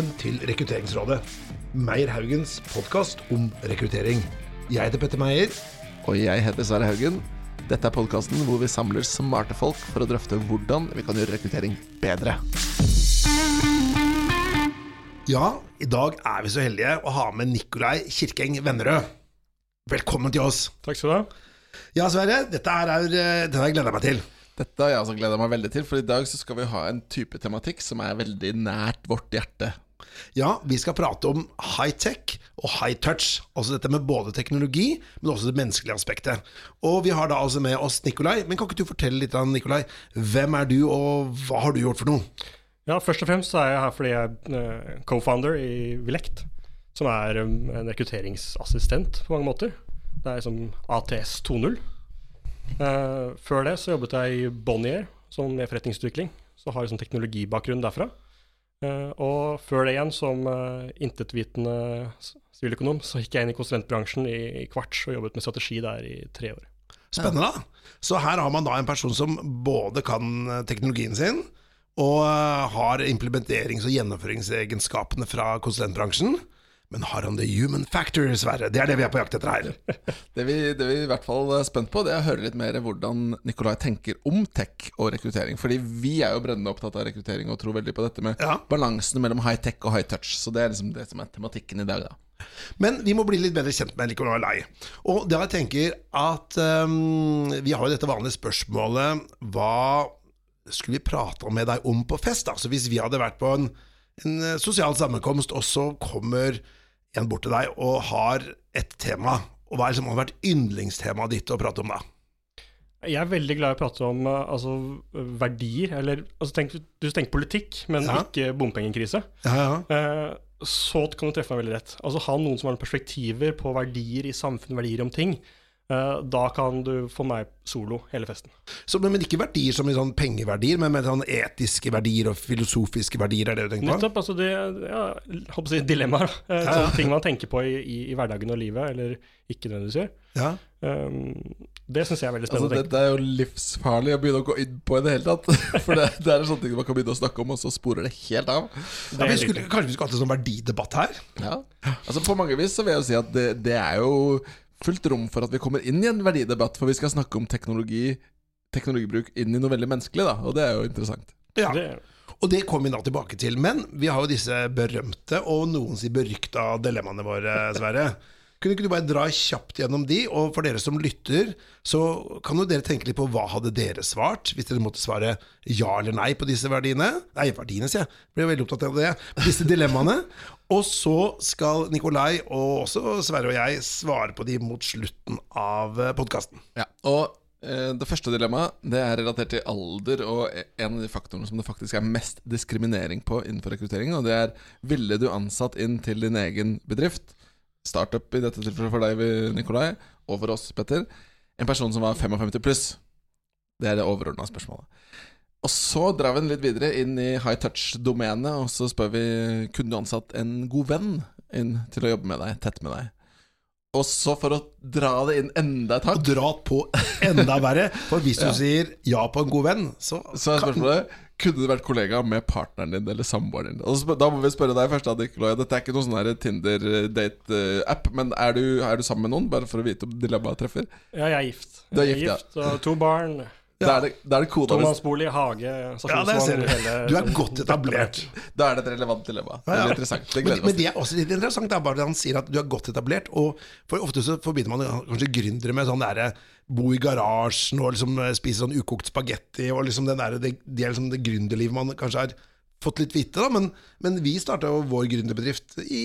velkommen til Rekrutteringsrådet. Meyer Haugens podkast om rekruttering. Jeg heter Petter Meyer. Og jeg heter Sverre Haugen. Dette er podkasten hvor vi samler smarte folk for å drøfte hvordan vi kan gjøre rekruttering bedre. Ja, i dag er vi så heldige å ha med Nikolai Kirkeng Vennerød. Velkommen til oss. Takk skal du ha. Ja, Sverre, dette er, eh, har jeg gleda meg til. Dette har jeg også gleda meg veldig til, for i dag så skal vi ha en type tematikk som er veldig nært vårt hjerte. Ja, vi skal prate om high tech og high touch. Altså dette med både teknologi, men også det menneskelige aspektet. Og vi har da altså med oss Nikolai. Men kan ikke du fortelle litt, om Nikolai, hvem er du, og hva har du gjort for noe? Ja, Først og fremst er jeg her fordi jeg er eh, co-founder i Vilekt. som er um, en rekrutteringsassistent på mange måter. Det er som ATS 2.0. Uh, før det så jobbet jeg i Bonnier som med forretningsutvikling, så har jeg sånn teknologibakgrunn derfra. Uh, og før det igjen, som uh, intetvitende siviløkonom, så gikk jeg inn i konsulentbransjen i, i Kvarts og jobbet med strategi der i tre år. Spennende. da. Så her har man da en person som både kan teknologien sin, og har implementerings- og gjennomføringsegenskapene fra konsulentbransjen. Men har han the human factor, Sverre? Det er det vi er på jakt etter her. det, vi, det vi i hvert fall er spent på, det er å høre litt mer hvordan Nikolai tenker om tech og rekruttering. Fordi vi er jo brennende opptatt av rekruttering og tror veldig på dette med ja. balansen mellom high tech og high touch. Så det er liksom det som er tematikken i dag, da. Men vi må bli litt bedre kjent med Nicolai Lai. Og da jeg tenker at um, Vi har jo dette vanlige spørsmålet Hva skulle vi prate med deg om på fest? da? Så Hvis vi hadde vært på en, en eh, sosial sammenkomst, og så kommer en bort til deg og har et tema. Og Hva er det som har vært yndlingstemaet ditt å prate om da? Jeg er veldig glad i å prate om uh, altså, verdier. Eller altså, tenk, du tenker politikk, men ja. ikke bompengekrise. Ja, ja. Uh, så kan du treffe meg veldig rett. Altså Ha noen som har perspektiver på verdier i samfunnet, verdier om ting. Uh, da kan du få meg solo hele festen. Så, men, men ikke verdier som i sånn pengeverdier, men med sånn etiske verdier og filosofiske verdier? er det du tenker på? Nettopp. altså det, ja, håper si dilemmaer. Uh, ja, Sånne Ting man tenker på i, i, i, hverdagen og livet, eller ikke nødvendigvis gjør. Ja. Um, det syns jeg er veldig spennende. Altså, dette er jo livsfarlig å begynne å gå inn på i det hele tatt. For det, det er en sånn ting man kan begynne å snakke om, og så sporer det helt av. Det ja, vi skulle, kanskje vi skulle hatt en sånn verdidebatt her? Ja. Altså På mange vis så vil jeg jo si at det, det er jo fullt rom for at vi kommer inn i en verdidebatt, for vi skal snakke om teknologi, teknologibruk inn i noe veldig menneskelig, da, og det er jo interessant. Ja, og det kommer vi da tilbake til. Men vi har jo disse berømte og noen sier berykta dilemmaene våre, Sverre. Kunne ikke du bare dra kjapt gjennom de, og for dere som lytter, så kan jo dere tenke litt på hva hadde dere svart, hvis dere måtte svare ja eller nei på disse verdiene? Nei, verdiene, sier jeg. Blir veldig opptatt av det. Disse dilemmaene. Og så skal Nikolai og også Sverre og jeg svare på de mot slutten av eh, podkasten. Ja, og eh, det første dilemmaet det er relatert til alder og e, en av de faktorene som det faktisk er mest diskriminering på innenfor rekruttering. Og det er ville du ansatt inn til din egen bedrift startup i dette tilfellet for deg, Nikolai, og for oss, Petter, en person som var 55 pluss. Det er det overordna spørsmålet. Og så drar vi den litt videre inn i high touch-domenet, og så spør vi kunne du ansatt en god venn inn til å jobbe med deg, tett med deg. Og så for å dra det inn enda et hakk Dra på enda verre. For hvis du ja. sier ja på en god venn, så Så er spørsmålet kunne du vært kollega med partneren din eller samboeren din. Og da må vi spørre deg først, Nikolai. Dette er ikke noen sånn Tinder-date-app, men er du, er du, sammen med noen? Bare for å vite om dilemmaet treffer. Ja, jeg er gift. Du er gift, jeg er gift ja. og to barn. Er det, er det koda Bolig, hage, ja, hele, Du er godt etablert. da er det et relevant dilemma. Det er interessant. Det men, men, det er også litt interessant, det er bare han sier at du er godt etablert. Og for Ofte så forbinder man kanskje gründere med sånn derre bo i garasjen og liksom spise sånn ukokt spagetti, og liksom den der, det, det er liksom det gründerlivet man kanskje har fått litt vite, da. Men, men vi starta jo vår gründerbedrift i,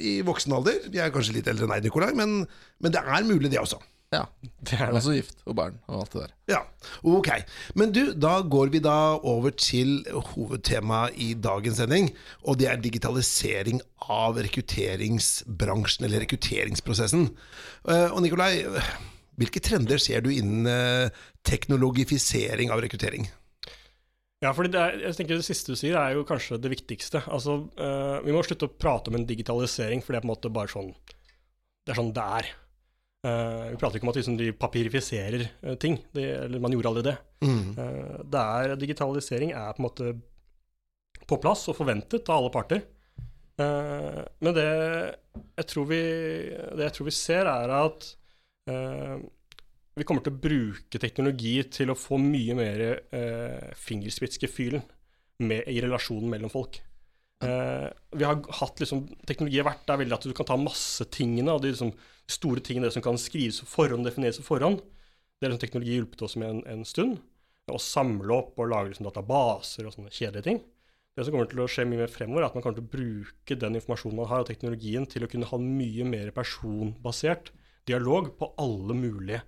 i, voksen alder. Vi er kanskje litt eldre enn deg, Nikolai, men, men det er mulig, det også. Ja. Det er også gift og barn og alt det der. Ja, ok. Men du, da går vi da over til hovedtemaet i dagens sending. Og det er digitalisering av rekrutteringsbransjen, eller rekrutteringsprosessen. Eh, og Nikolai, hvilke trender ser du innen eh, teknologifisering av rekruttering? Ja, for det, jeg tenker det siste du sier, er jo kanskje det viktigste. Altså, uh, Vi må slutte å prate om en digitalisering, for det er på en måte bare sånn Det er sånn det er. Uh, vi prater ikke om at liksom, de papirifiserer uh, ting, det, eller man gjorde aldri det. Mm. Uh, det er, digitalisering er på en måte på plass og forventet av alle parter. Eh, men det jeg, tror vi, det jeg tror vi ser, er at eh, vi kommer til å bruke teknologi til å få mye mer eh, fingerspitzgefühlen med, i relasjonen mellom folk. Eh, vi har hatt liksom, Teknologi har vært der veldig at du kan ta masse tingene, og de liksom, store tingene det som kan skrives på forhånd, defineres på forhånd. Det er liksom teknologi hjulpet oss med en, en stund. Å samle opp og lage liksom, databaser og sånne kjedelige ting. Det som kommer til å skje mye mer fremover, er at man kommer til å bruke den informasjonen man har, og teknologien til å kunne ha mye mer personbasert dialog på alle mulige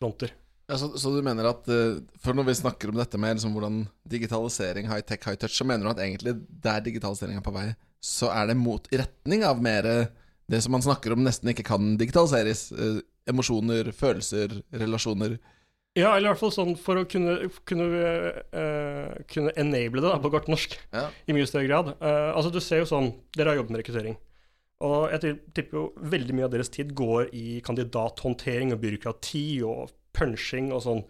fronter. Ja, så, så, du mener at uh, For når vi snakker om dette med liksom, hvordan digitalisering, high tech, high touch, så mener du at egentlig der digitalisering er på vei, så er det mot retning av mer det som man snakker om nesten ikke kan digitaliseres? Uh, emosjoner, følelser, relasjoner? Ja, eller i hvert fall sånn for å kunne, kunne, uh, kunne enable det da, på godt norsk ja. i mye større grad. Uh, altså Du ser jo sånn Dere har jobbet med rekruttering. Og jeg tipper jo veldig mye av deres tid går i kandidathåndtering og byråkrati og punching og sånn.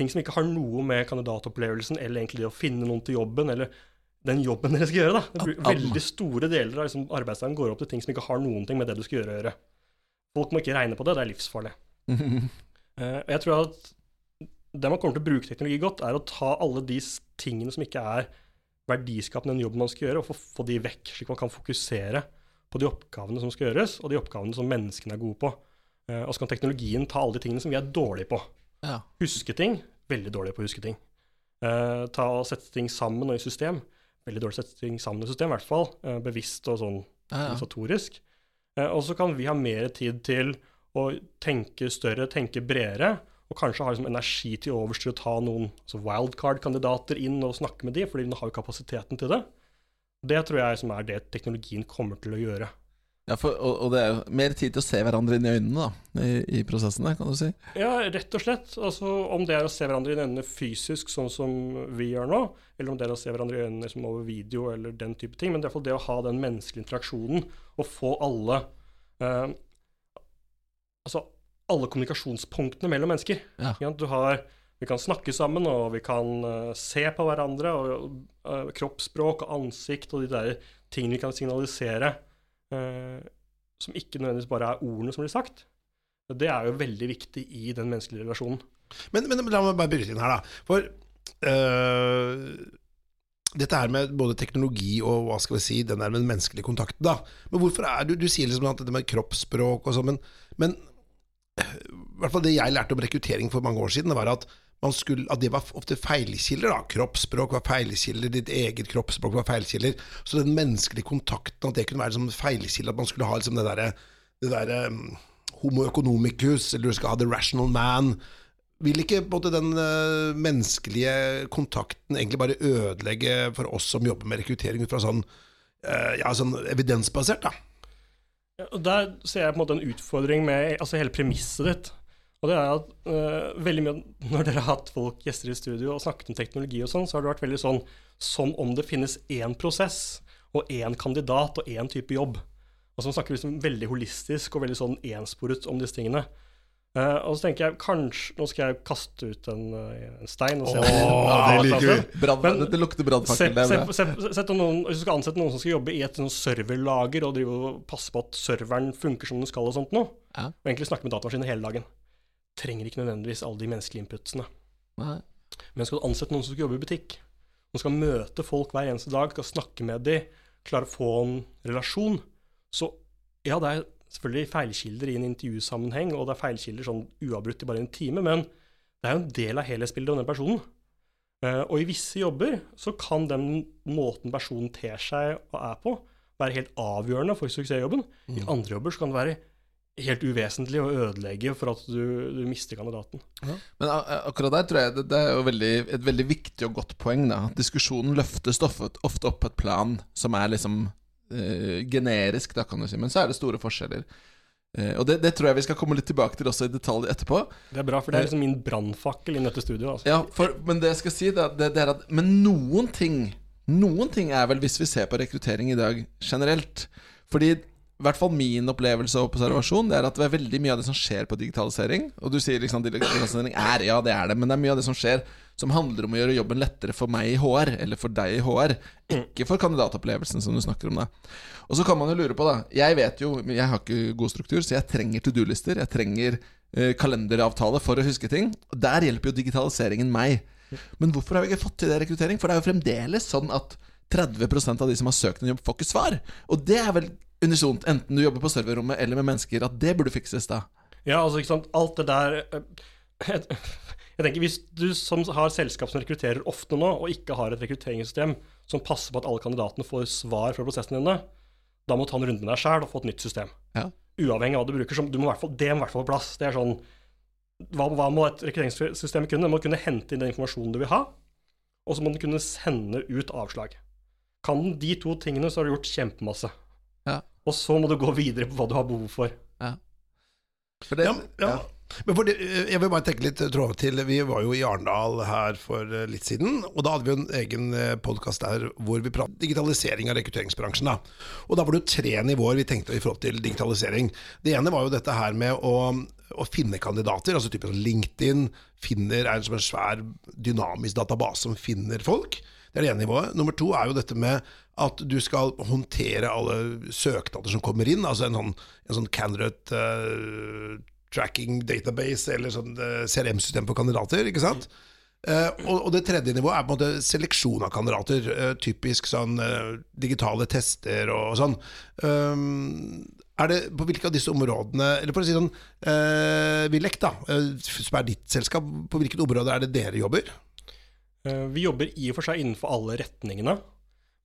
Ting som ikke har noe med kandidatopplevelsen eller egentlig det å finne noen til jobben, eller den jobben dere skal gjøre. da. Veldig store deler av liksom, arbeidsdagen går opp til ting som ikke har noen ting med det du skal gjøre å gjøre. Folk må ikke regne på det, det er livsfarlig. uh, jeg tror at det man kommer til å bruke teknologi godt, er å ta alle de tingene som ikke er verdiskapende den jobben man skal gjøre, og få, få de vekk, slik man kan fokusere på de oppgavene som skal gjøres, og de oppgavene som menneskene er gode på. Uh, og så kan teknologien ta alle de tingene som vi er dårlige på. Ja. Huske ting. Veldig dårlige på å huske ting. Uh, ta og Sette ting sammen og i system. Veldig dårlig setting sammen i system, i hvert fall. Uh, bevisst og sånn organisatorisk. Ja, og så kan vi ha mer tid til å tenke større, tenke bredere, og kanskje ha liksom energi til overs til å ta noen altså wildcard-kandidater inn og snakke med dem, fordi vi har jo kapasiteten til det. Det tror jeg som er det teknologien kommer til å gjøre. Ja, for, og, og, det er jo mer tid til å se hverandre inn i øynene da, i, i prosessene, kan du si? Ja, rett og slett. Altså, om det er å se hverandre inn i øynene fysisk, sånn som vi gjør nå, eller om det er å se hverandre i øynene liksom, over video eller den type ting. Men det er iallfall det å ha den menneskelige interaksjonen og få alle eh, Altså alle kommunikasjonspunktene mellom mennesker. Ja. Ja, du har vi kan snakke sammen, og vi kan uh, se på hverandre. Og uh, kroppsspråk og ansikt og de der tingene vi kan signalisere som ikke nødvendigvis bare er ordene som blir sagt. Det er jo veldig viktig i den menneskelige relasjonen. Men, men la meg bare bryte inn her, da. For øh, dette her med både teknologi og hva skal vi si, den der med den menneskelige kontakten, da. Men hvorfor er du Du sier liksom at dette med kroppsspråk og sånn, men, men i hvert fall det jeg lærte om rekruttering for mange år siden, var at skulle, at det var ofte feilkilder. da, Kroppsspråk var feilkilder, ditt eget kroppsspråk var feilkilder. Så den menneskelige kontakten, at det kunne være som feilkilde, at man skulle ha liksom det derre der, um, homo economicus, eller du skal ha the rational man. Vil ikke både den uh, menneskelige kontakten egentlig bare ødelegge for oss som jobber med rekruttering ut fra sånn, uh, ja, sånn evidensbasert, da? Ja, og Der ser jeg på en måte en utfordring med altså hele premisset ditt. Og det er at uh, veldig mye Når dere har hatt folk gjester i studio og snakket om teknologi og sånn, så har det vært veldig sånn som om det finnes én prosess og én kandidat og én type jobb. Altså Man snakker liksom veldig holistisk og veldig sånn ensporet om disse tingene. Uh, og så tenker jeg kanskje Nå skal jeg kaste ut en, en stein og se oh, det liker vi. det lukter brannfakkel. Hvis du skal ansette noen som skal jobbe i et sånn serverlager og og passe på at serveren funker som den skal, og sånt nå, ja. og egentlig snakke med datamaskiner hele dagen trenger ikke nødvendigvis alle de menneskelige inputsene. Nei. Men skal du ansette noen som skal jobbe i butikk, som skal møte folk hver eneste dag, skal snakke med dem, klare å få en relasjon, så ja, det er selvfølgelig feilkilder i en intervjusammenheng, og det er feilkilder sånn uavbrutt i bare en time, men det er jo en del av helhetsbildet av den personen. Uh, og i visse jobber så kan den måten personen ter seg og er på, være helt avgjørende for suksessjobben. Mm. I andre jobber så kan det være helt uvesentlig å ødelegge for at du, du mister kandidaten. Ja. Men akkurat der tror jeg det, det er jo veldig, et veldig viktig og godt poeng. da Diskusjonen løfter stoffet ofte opp på et plan som er liksom eh, generisk, da kan du si. Men så er det store forskjeller. Eh, og det, det, tror jeg vi skal komme litt tilbake til også i detalj etterpå. Det er bra, for det er liksom min brannfakkel i dette studioet. Altså. Ja, for, men det jeg skal si, da, det, det er at Men noen ting Noen ting er vel, hvis vi ser på rekruttering i dag generelt Fordi i hvert fall min opplevelse og observasjon Det er at det er veldig mye av det som skjer på digitalisering Og du sier liksom digitalisering er Ja, det er det, men det er mye av det som skjer som handler om å gjøre jobben lettere for meg i HR, eller for deg i HR, ikke for kandidatopplevelsen som du snakker om da. Og så kan man jo lure på, da Jeg vet jo, jeg har ikke god struktur, så jeg trenger to do-lister. Jeg trenger eh, kalenderavtale for å huske ting. Og Der hjelper jo digitaliseringen meg. Men hvorfor har vi ikke fått til det rekruttering? For det er jo fremdeles sånn at 30% av de som har søkt en jobb, får ikke svar. Og det er vel unisont, enten du jobber på serverrommet eller med mennesker, at det burde fikses da. Ja, altså, ikke sant, alt det der eh, jeg, jeg tenker Hvis du som har selskap som rekrutterer ofte nå, og ikke har et rekrutteringssystem som passer på at alle kandidatene får svar fra prosessene dine, da må du ta en runde med deg sjæl og få et nytt system. Ja. Uavhengig av hva du bruker. Du må fall, det må i hvert fall på plass. Det er sånn hva, hva må et rekrutteringssystem kunne? Det må kunne hente inn den informasjonen du vil ha, og så må den kunne sende ut avslag. Kan den de to tingene, så har du gjort kjempemasse. Ja. Og så må du gå videre på hva du har behov for. For det, Ja, ja. Men for det, jeg vil bare tenke litt tråd til Vi var jo i Arendal her for eh, litt siden, og da hadde vi en egen podkast der hvor vi pratet digitalisering av rekrutteringsbransjen. Da. Og da var det jo tre nivåer vi tenkte i forhold til digitalisering. Det ene var jo dette her med å, å finne kandidater, altså typisk LinkedIn finner, er som en svær dynamisk database som finner folk. Det er det ene nivået. Nummer to er jo dette med at du skal håndtere alle søknader som kommer inn. Altså en sånn, sånn candidate uh, tracking database eller sånn uh, CRM-system for kandidater. ikke sant? Uh, og, og det tredje nivået er på en måte seleksjon av kandidater. eh, typisk sånn eh, digitale tester og, sånn. Um, er det på hvilke av disse områdene Eller for å si sånn uh, Vilek, da, eh, som er ditt selskap, på hvilket område er det dere jobber? Eh, Vi jobber i og for seg innenfor alle retningene,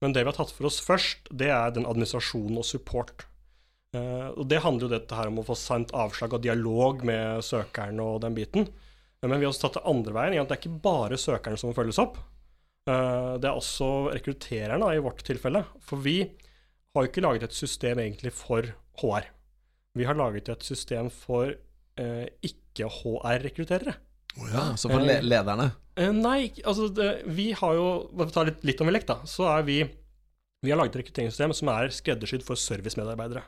men det vi har tatt for oss først, det er den administrasjonen og support. Eh, Og det handler jo dette her om å få sendt avslag og dialog med søkeren og den biten. Eh, Men vi har også tatt det andre veien. i at Det er ikke bare søkerne som må følges opp. Det er også rekruttererne i vårt tilfelle. For vi har jo ikke laget et system egentlig for HR. Vi har laget et system for eh, ikke-HR-rekrutterere. ja, så for le lederne Eh, nei, altså det, vi har jo For å ta litt, litt om Elect, da. Så er vi Vi har laget et rekrutteringssystem som er skreddersydd for servicemedarbeidere.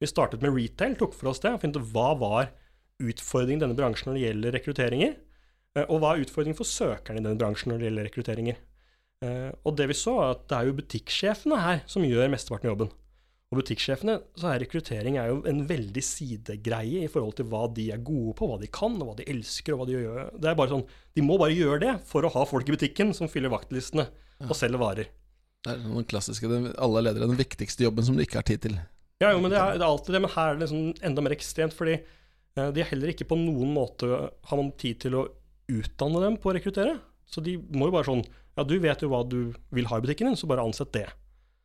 Vi startet med retail, tok for oss det, og fant ut hva var utfordringen i denne bransjen når det gjelder rekrutteringer, eh, og hva er utfordringen for søkerne i denne bransjen når det gjelder rekrutteringer. Eh, Og det vi så, er at det er jo butikksjefene her som gjør mesteparten av jobben. Og butikksjefene, så er rekruttering er jo en veldig sidegreie i forhold til hva de er gode på, hva de kan, og hva de elsker, og hva de gjør. Det er bare sånn, De må bare gjøre det for å ha folk i butikken som fyller vaktlistene og selger varer. Det er noen klassiske Alle ledere den viktigste jobben som du ikke har tid til. Ja, jo, men det er, det er alltid det, men her er det liksom enda mer ekstremt, fordi eh, de er heller ikke på noen måte har man tid til å utdanne dem på å rekruttere. Så de må jo bare sånn Ja, du vet jo hva du vil ha i butikken din, så bare ansett det.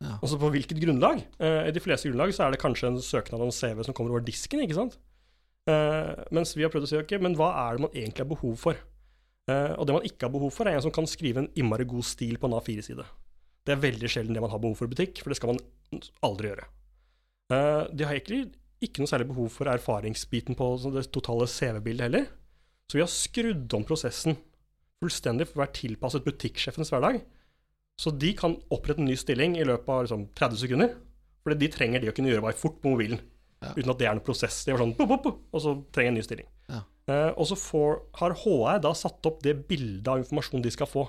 Ja. Også på hvilket grunnlag? Eh, I de fleste grunnlag så er det kanskje en søknad om CV som kommer over disken, ikke sant? Eh, mens vi har prøvd å si ok, men hva er det man egentlig har behov for? Eh, og det man ikke har behov for, er en som kan skrive en innmari god stil på en A4-side. Det er veldig sjelden det man har behov for i butikk, for det skal man aldri gjøre. De har egentlig ikke noe særlig behov for erfaringsbiten på sånn det totale CV-bildet heller. Så vi har skrudd om prosessen fullstendig for å være tilpasset butikksjefens hverdag. Så de kan opprette en ny stilling i løpet av liksom, 30 sekunder. For de trenger det å kunne gjøre bare fort på mobilen. Ja. Uten at det er noen prosess. De var sånn, pop, pop, og så trenger jeg en ny stilling. Ja. Eh, og så får, har HR da satt opp det bildet av informasjon de skal få.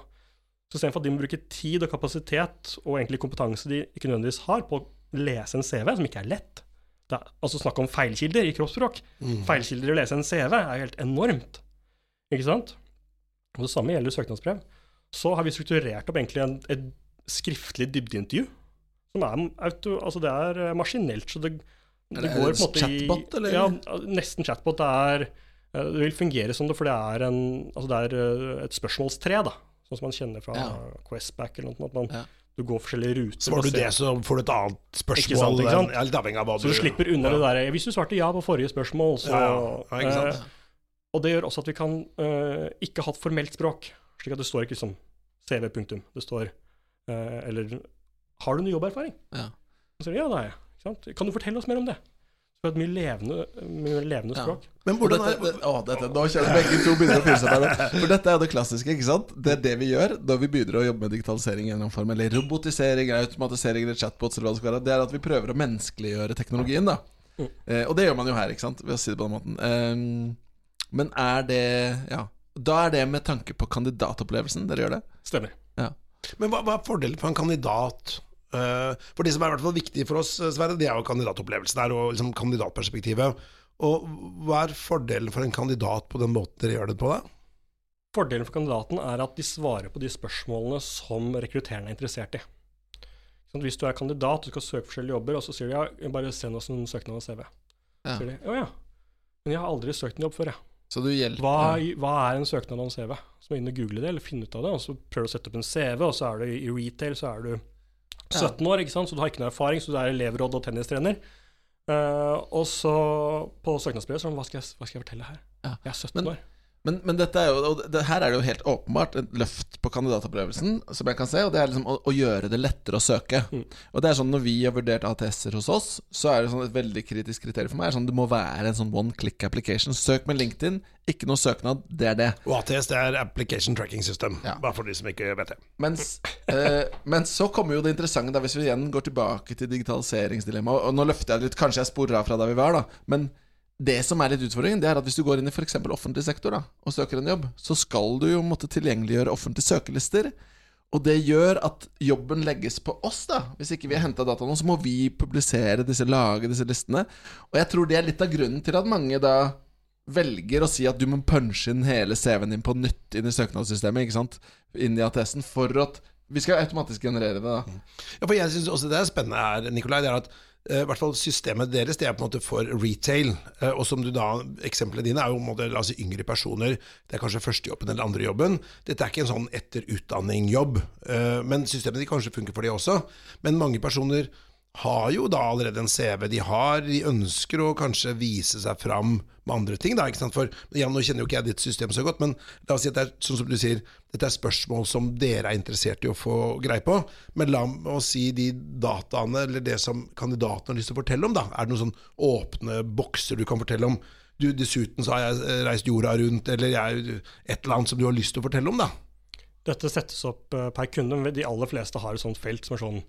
Så istedenfor at de må bruke tid og kapasitet og egentlig kompetanse de ikke nødvendigvis har på å lese en CV, som ikke er lett det er, Altså snakk om feilkilder i kroppsspråk. Feilkilder i å lese en CV er jo helt enormt. Ikke sant? Og det samme gjelder søknadsbrev. Så har vi strukturert opp egentlig en, et skriftlig dybdeintervju. Som er, auto, altså det er eh, maskinelt, så det, det det går på en måte i chatbot, eller? Ja, nesten chatbot. Det er eh, Det vil fungere som det, for det er, en, altså det er eh, et spørsmålstre, da. Sånn som man kjenner fra Ja. Questback eller noe. At man, Ja. Du går forskjellige ruter. Svarer du det, så får du et annet spørsmål. Ikke sant, ikke sant? Er avhengig av hva Så du slipper unna det der Hvis du svarte ja på forrige spørsmål, så Ja, ja. Ja, Og det gjør også at vi kan eh, ikke ha et formelt språk. Slik at det står ikke som CV, punktum. Det står eh, Eller Har du noe jobberfaring? Ja. Så sier de ja, det har jeg. Ikke sant? Kan du fortelle oss mer om det? Så et mye levende, mye levende Ja. språk. Men hvordan er det, å, dette, nå kjenner begge to begynner å fylle seg med det. For dette er jo det klassiske. ikke sant? Det er det vi gjør når vi begynner å jobbe med digitalisering i en eller form, eller robotisering, eller automatisering eller chatbots, eller hva det skal være. Det er at vi prøver å menneskeliggjøre teknologien. da Mm. eh, Og det gjør man jo her, ikke sant? ved å si det på den måten. Um, men er det Ja. Da er det med tanke på kandidatopplevelsen dere gjør det? Stemmer. Ja. Men hva, hva er fordelen for en kandidat? eh, for det som er i hvert fall viktig for oss, eh, Sverre, det er jo kandidatopplevelsen der, og liksom kandidatperspektivet. Og hva er fordelen for en kandidat på den måten dere gjør det på? da? Fordelen for kandidaten er at de svarer på de spørsmålene som rekrutterende er interessert i. Sånn, hvis du er kandidat og skal søke forskjellige jobber, og så sier de ja, bare send oss en søknad og CV. Ja. Så sier de å ja, men jeg har aldri søkt en jobb før, jeg. Så du hjelper Hva, hva er en søknad om CV? Så må du inn og google det, eller finne ut av det, og så prøver du å sette opp en CV, og så er du i retail, så er du 17 år, ikke sant, så du har ikke noe erfaring, så du er elevråd og tennistrener. Uh, og så på søknadsbrevet så er hva skal jeg, hva skal jeg fortelle her? Ja. Jeg er 17 Men- år. Men, men dette er jo, og det, her er det jo helt åpenbart et løft på kandidatopplevelsen, som jeg kan se, og det er liksom å, å gjøre det lettere å søke. Mm. Og det er sånn Når vi har vurdert ATS-er hos oss, så er det sånn et veldig kritisk kriterium for meg er sånn det må være en sånn one click application. Søk med LinkedIn, ikke noe søknad, det er det. Og ATS det er Application Tracking System, Ja. bare for de som ikke vet det. Mens, eh, men så kommer jo det interessante, da hvis vi igjen går tilbake til digitaliseringsdilemmaet. Og nå løfter jeg det litt, kanskje jeg sporer av fra der vi var, da. Men det som er litt utfordringen, det er at hvis du går inn i f.eks. offentlig sektor da, og søker en jobb, så skal du jo måtte tilgjengeliggjøre offentlige søkelister. Og det gjør at jobben legges på oss, da. Hvis ikke vi har henta dataene, så må vi publisere disse, lage disse listene. Og jeg tror det er litt av grunnen til at mange da velger å si at du må punche inn hele CV-en din på nytt inn i søknadssystemet, ikke sant? Inn i ATS-en, for at vi skal automatisk generere det, da. Ja, for jeg synes også det er spennende her, Nikolai, det er at i hvert fall systemet deres det er på en måte for retail. eh, og som du da, Eksemplene dine er jo altså yngre personer. Det er kanskje førstejobben eller andrejobben. Dette er ikke en sånn etterutdanning-jobb. eh, men systemet de kanskje funker for det også. Men mange personer har jo da allerede en CV de har. De ønsker å kanskje vise seg fram med andre ting. Da, ikke sant? For, ja, nå kjenner jo ikke jeg ditt system så godt, men la oss si at det er sånn som du sier, dette er spørsmål som dere er interessert i å få greie på. Men la oss si de dataene, eller det som kandidaten har lyst til å fortelle om, da. Er det noen sånn åpne bokser du kan fortelle om? Du, dessuten så har jeg eh, reist jorda rundt, eller jeg, et eller annet som du har lyst til å fortelle om, da. Dette settes opp eh, per kunde. men De aller fleste har et sånt felt som er sånn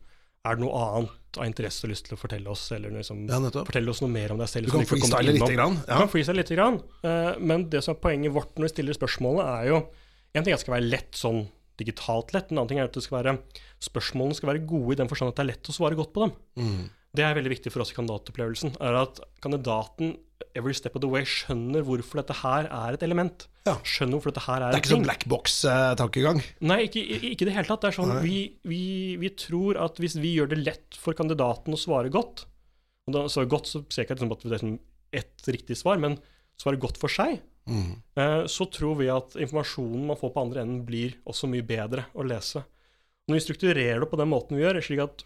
Er det noe annet av interesse og lyst til å fortelle oss, eller liksom, Ja, fortelle oss noe mer om deg selv? Du kan freestyle lite grann. Du kan freestyle lite grann. Uh, men det som er poenget vårt når vi stiller spørsmålene, er jo En ting er at det skal være lett sånn digitalt lett. En annen ting er at det skal være, spørsmålene skal være gode i den forstand at det er lett å svare godt på dem. Mm. Det er veldig viktig for oss i kandidatopplevelsen. er At kandidaten every step of the way skjønner hvorfor dette her er et element. Ja. Skjønner hvorfor dette her er Det er ikke sånn ting. black box-tankegang. Nei, ikke i det hele tatt. Det er sånn vi, vi, vi tror at hvis vi gjør det lett for kandidaten å svare godt Og da svare godt så ser jeg ikke liksom at det er liksom ett riktig svar, men svare godt for seg, Mm. eh, så tror vi at informasjonen man får på andre enden, blir også mye bedre å lese. Når vi strukturerer det på den måten vi gjør, slik at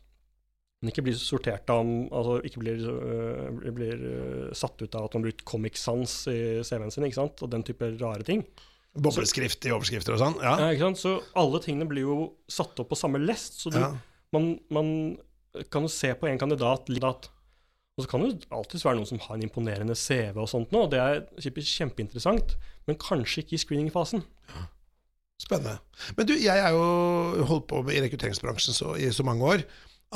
den ikke blir sortert av altså ikke blir, øh, blir øh, satt ut av at man bruker Comic Sans i CV-en sin, ikke sant? og den type rare ting. Bobleskrift i overskrifter og sånn. Ja. Ja, ikke sant? Så alle tingene blir jo satt opp på samme lest, så du, Ja. man, man kan jo se på en kandidat, og så kan det jo alltids være noen som har en imponerende CV og sånt nå, og det er kjempeinteressant, men kanskje ikke i screeningfasen. Spennende. Men du, jeg er jo holdt på med i rekrutteringsbransjen så, i så mange år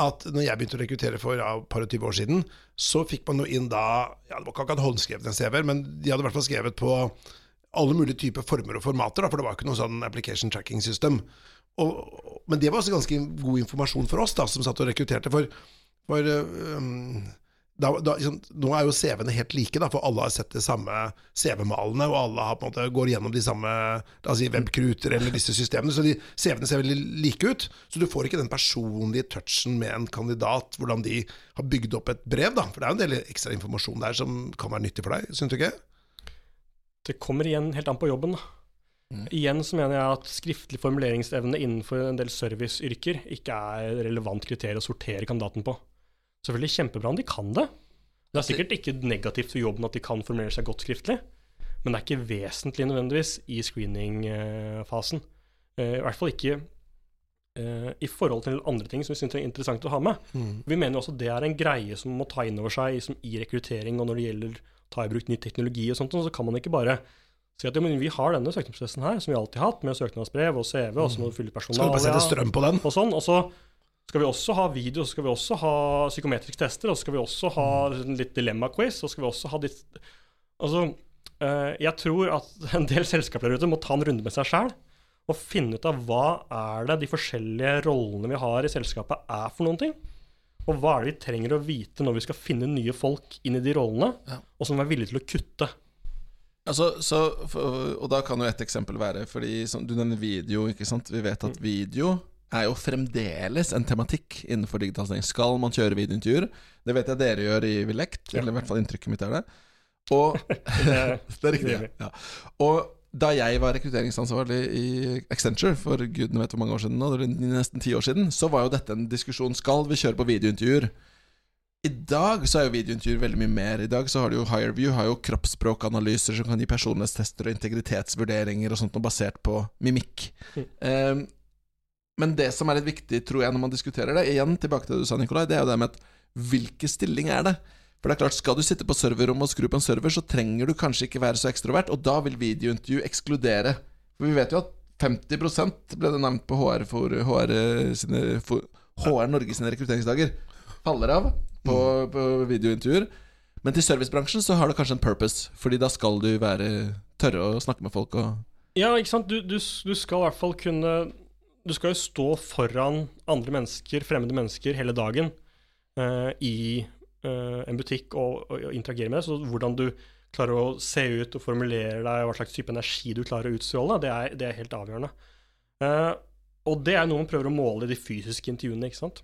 at når jeg begynte å rekruttere for ja, par og tyve år siden, så fikk man jo inn da ja, Det var ikke akkurat håndskrevet CV-er, men de hadde i hvert fall skrevet på alle mulige typer former og formater, da, for det var ikke noe sånn application tracking system. Og, men det var også ganske god informasjon for oss da, som satt og rekrutterte. For, for øhm, da, da, liksom, nå er jo CV-ene helt like, da, for alle har sett de samme CV-malene, og alle har måte går gjennom de samme si, webkruter eller disse systemene, så de CV-ene ser veldig like ut. Så du får ikke den personlige touchen med en kandidat, hvordan de har bygd opp et brev. da, For det er jo en del ekstra informasjon der som kan være nyttig for deg, syns du ikke? Det kommer igjen helt an på jobben. da. Mm. Igjen så mener jeg at skriftlig formuleringsevne innenfor en del serviceyrker ikke er relevant kriterium å sortere kandidaten på. Selvfølgelig kjempebra om de kan det. Det er sikkert ikke negativt for jobben at de kan formulere seg godt skriftlig, men det er ikke vesentlig nødvendigvis i screeningfasen. Eh, I hvert fall ikke eh, i forhold til andre ting som vi syns er interessant å ha med. Vi mener også det er en greie som man må ta inn over seg som i rekruttering og når det gjelder ta i bruk ny teknologi og sånt, så kan man ikke bare si at ja, vi har denne søknadsprosessen her, som vi alltid har hatt, med søknadsbrev og CV, og så må du fylle Skal du bare sette strøm på den? og sånn. Og så skal vi også ha video, så skal vi også ha psykometriske tester, og så skal vi også ha litt dilemma-quiz, og så skal vi også ha ditt Altså, eh, jeg tror at en del selskaper der ute må ta en runde med seg sjæl og finne ut av hva er det de forskjellige rollene vi har i selskapet er for noen ting. Og hva er det vi trenger å vite når vi skal finne nye folk inn i de rollene, Ja. og som er villige til å kutte. Altså, så, og da kan jo et eksempel være Fordi Du nevner video, ikke sant? Vi vet at video er jo fremdeles en tematikk innenfor digitalisering. Skal man kjøre videointervjuer? Det vet jeg dere gjør i Villect, eller i hvert fall inntrykket mitt er det. Og Det, Det er riktig. Ja. Og da jeg var rekrutteringsansvarlig i Accenture for gudene vet hvor mange år siden, nå, nesten ti år siden, så var jo dette en diskusjon. Skal vi kjøre på videointervjuer? I dag så er jo videointervjuer veldig mye mer. I dag så har du jo Hireview har jo kroppsspråkanalyser som kan gi personlighetstester og integritetsvurderinger og sånt noe basert på mimikk. Mm. Eh, men det som er litt viktig, tror jeg, når man diskuterer det, igjen tilbake til det du sa, Nikolai, det er jo det med at hvilken stilling er det? For det er klart, Skal du sitte på serverrommet og skru på en server, så trenger du kanskje ikke være så ekstrovert, og da vil videointervju ekskludere. For vi vet jo at 50 ble det nevnt på HR, for HR, sine, for HR Norge sine rekrutteringsdager. Faller av på, på videointervjuer. Men til servicebransjen så har det kanskje en purpose, Fordi da skal du være tørre å snakke med folk og Ja, ikke sant. Du, du, du skal i hvert fall kunne Du skal jo stå foran andre mennesker, fremmede mennesker, hele dagen uh, i uh, en butikk og, og, og interagere med det. Så hvordan du klarer å se ut og formulere deg, hva slags type energi du klarer å utstråle, det er, det er helt avgjørende. Uh, og det er noe man prøver å måle i de fysiske intervjuene, ikke sant.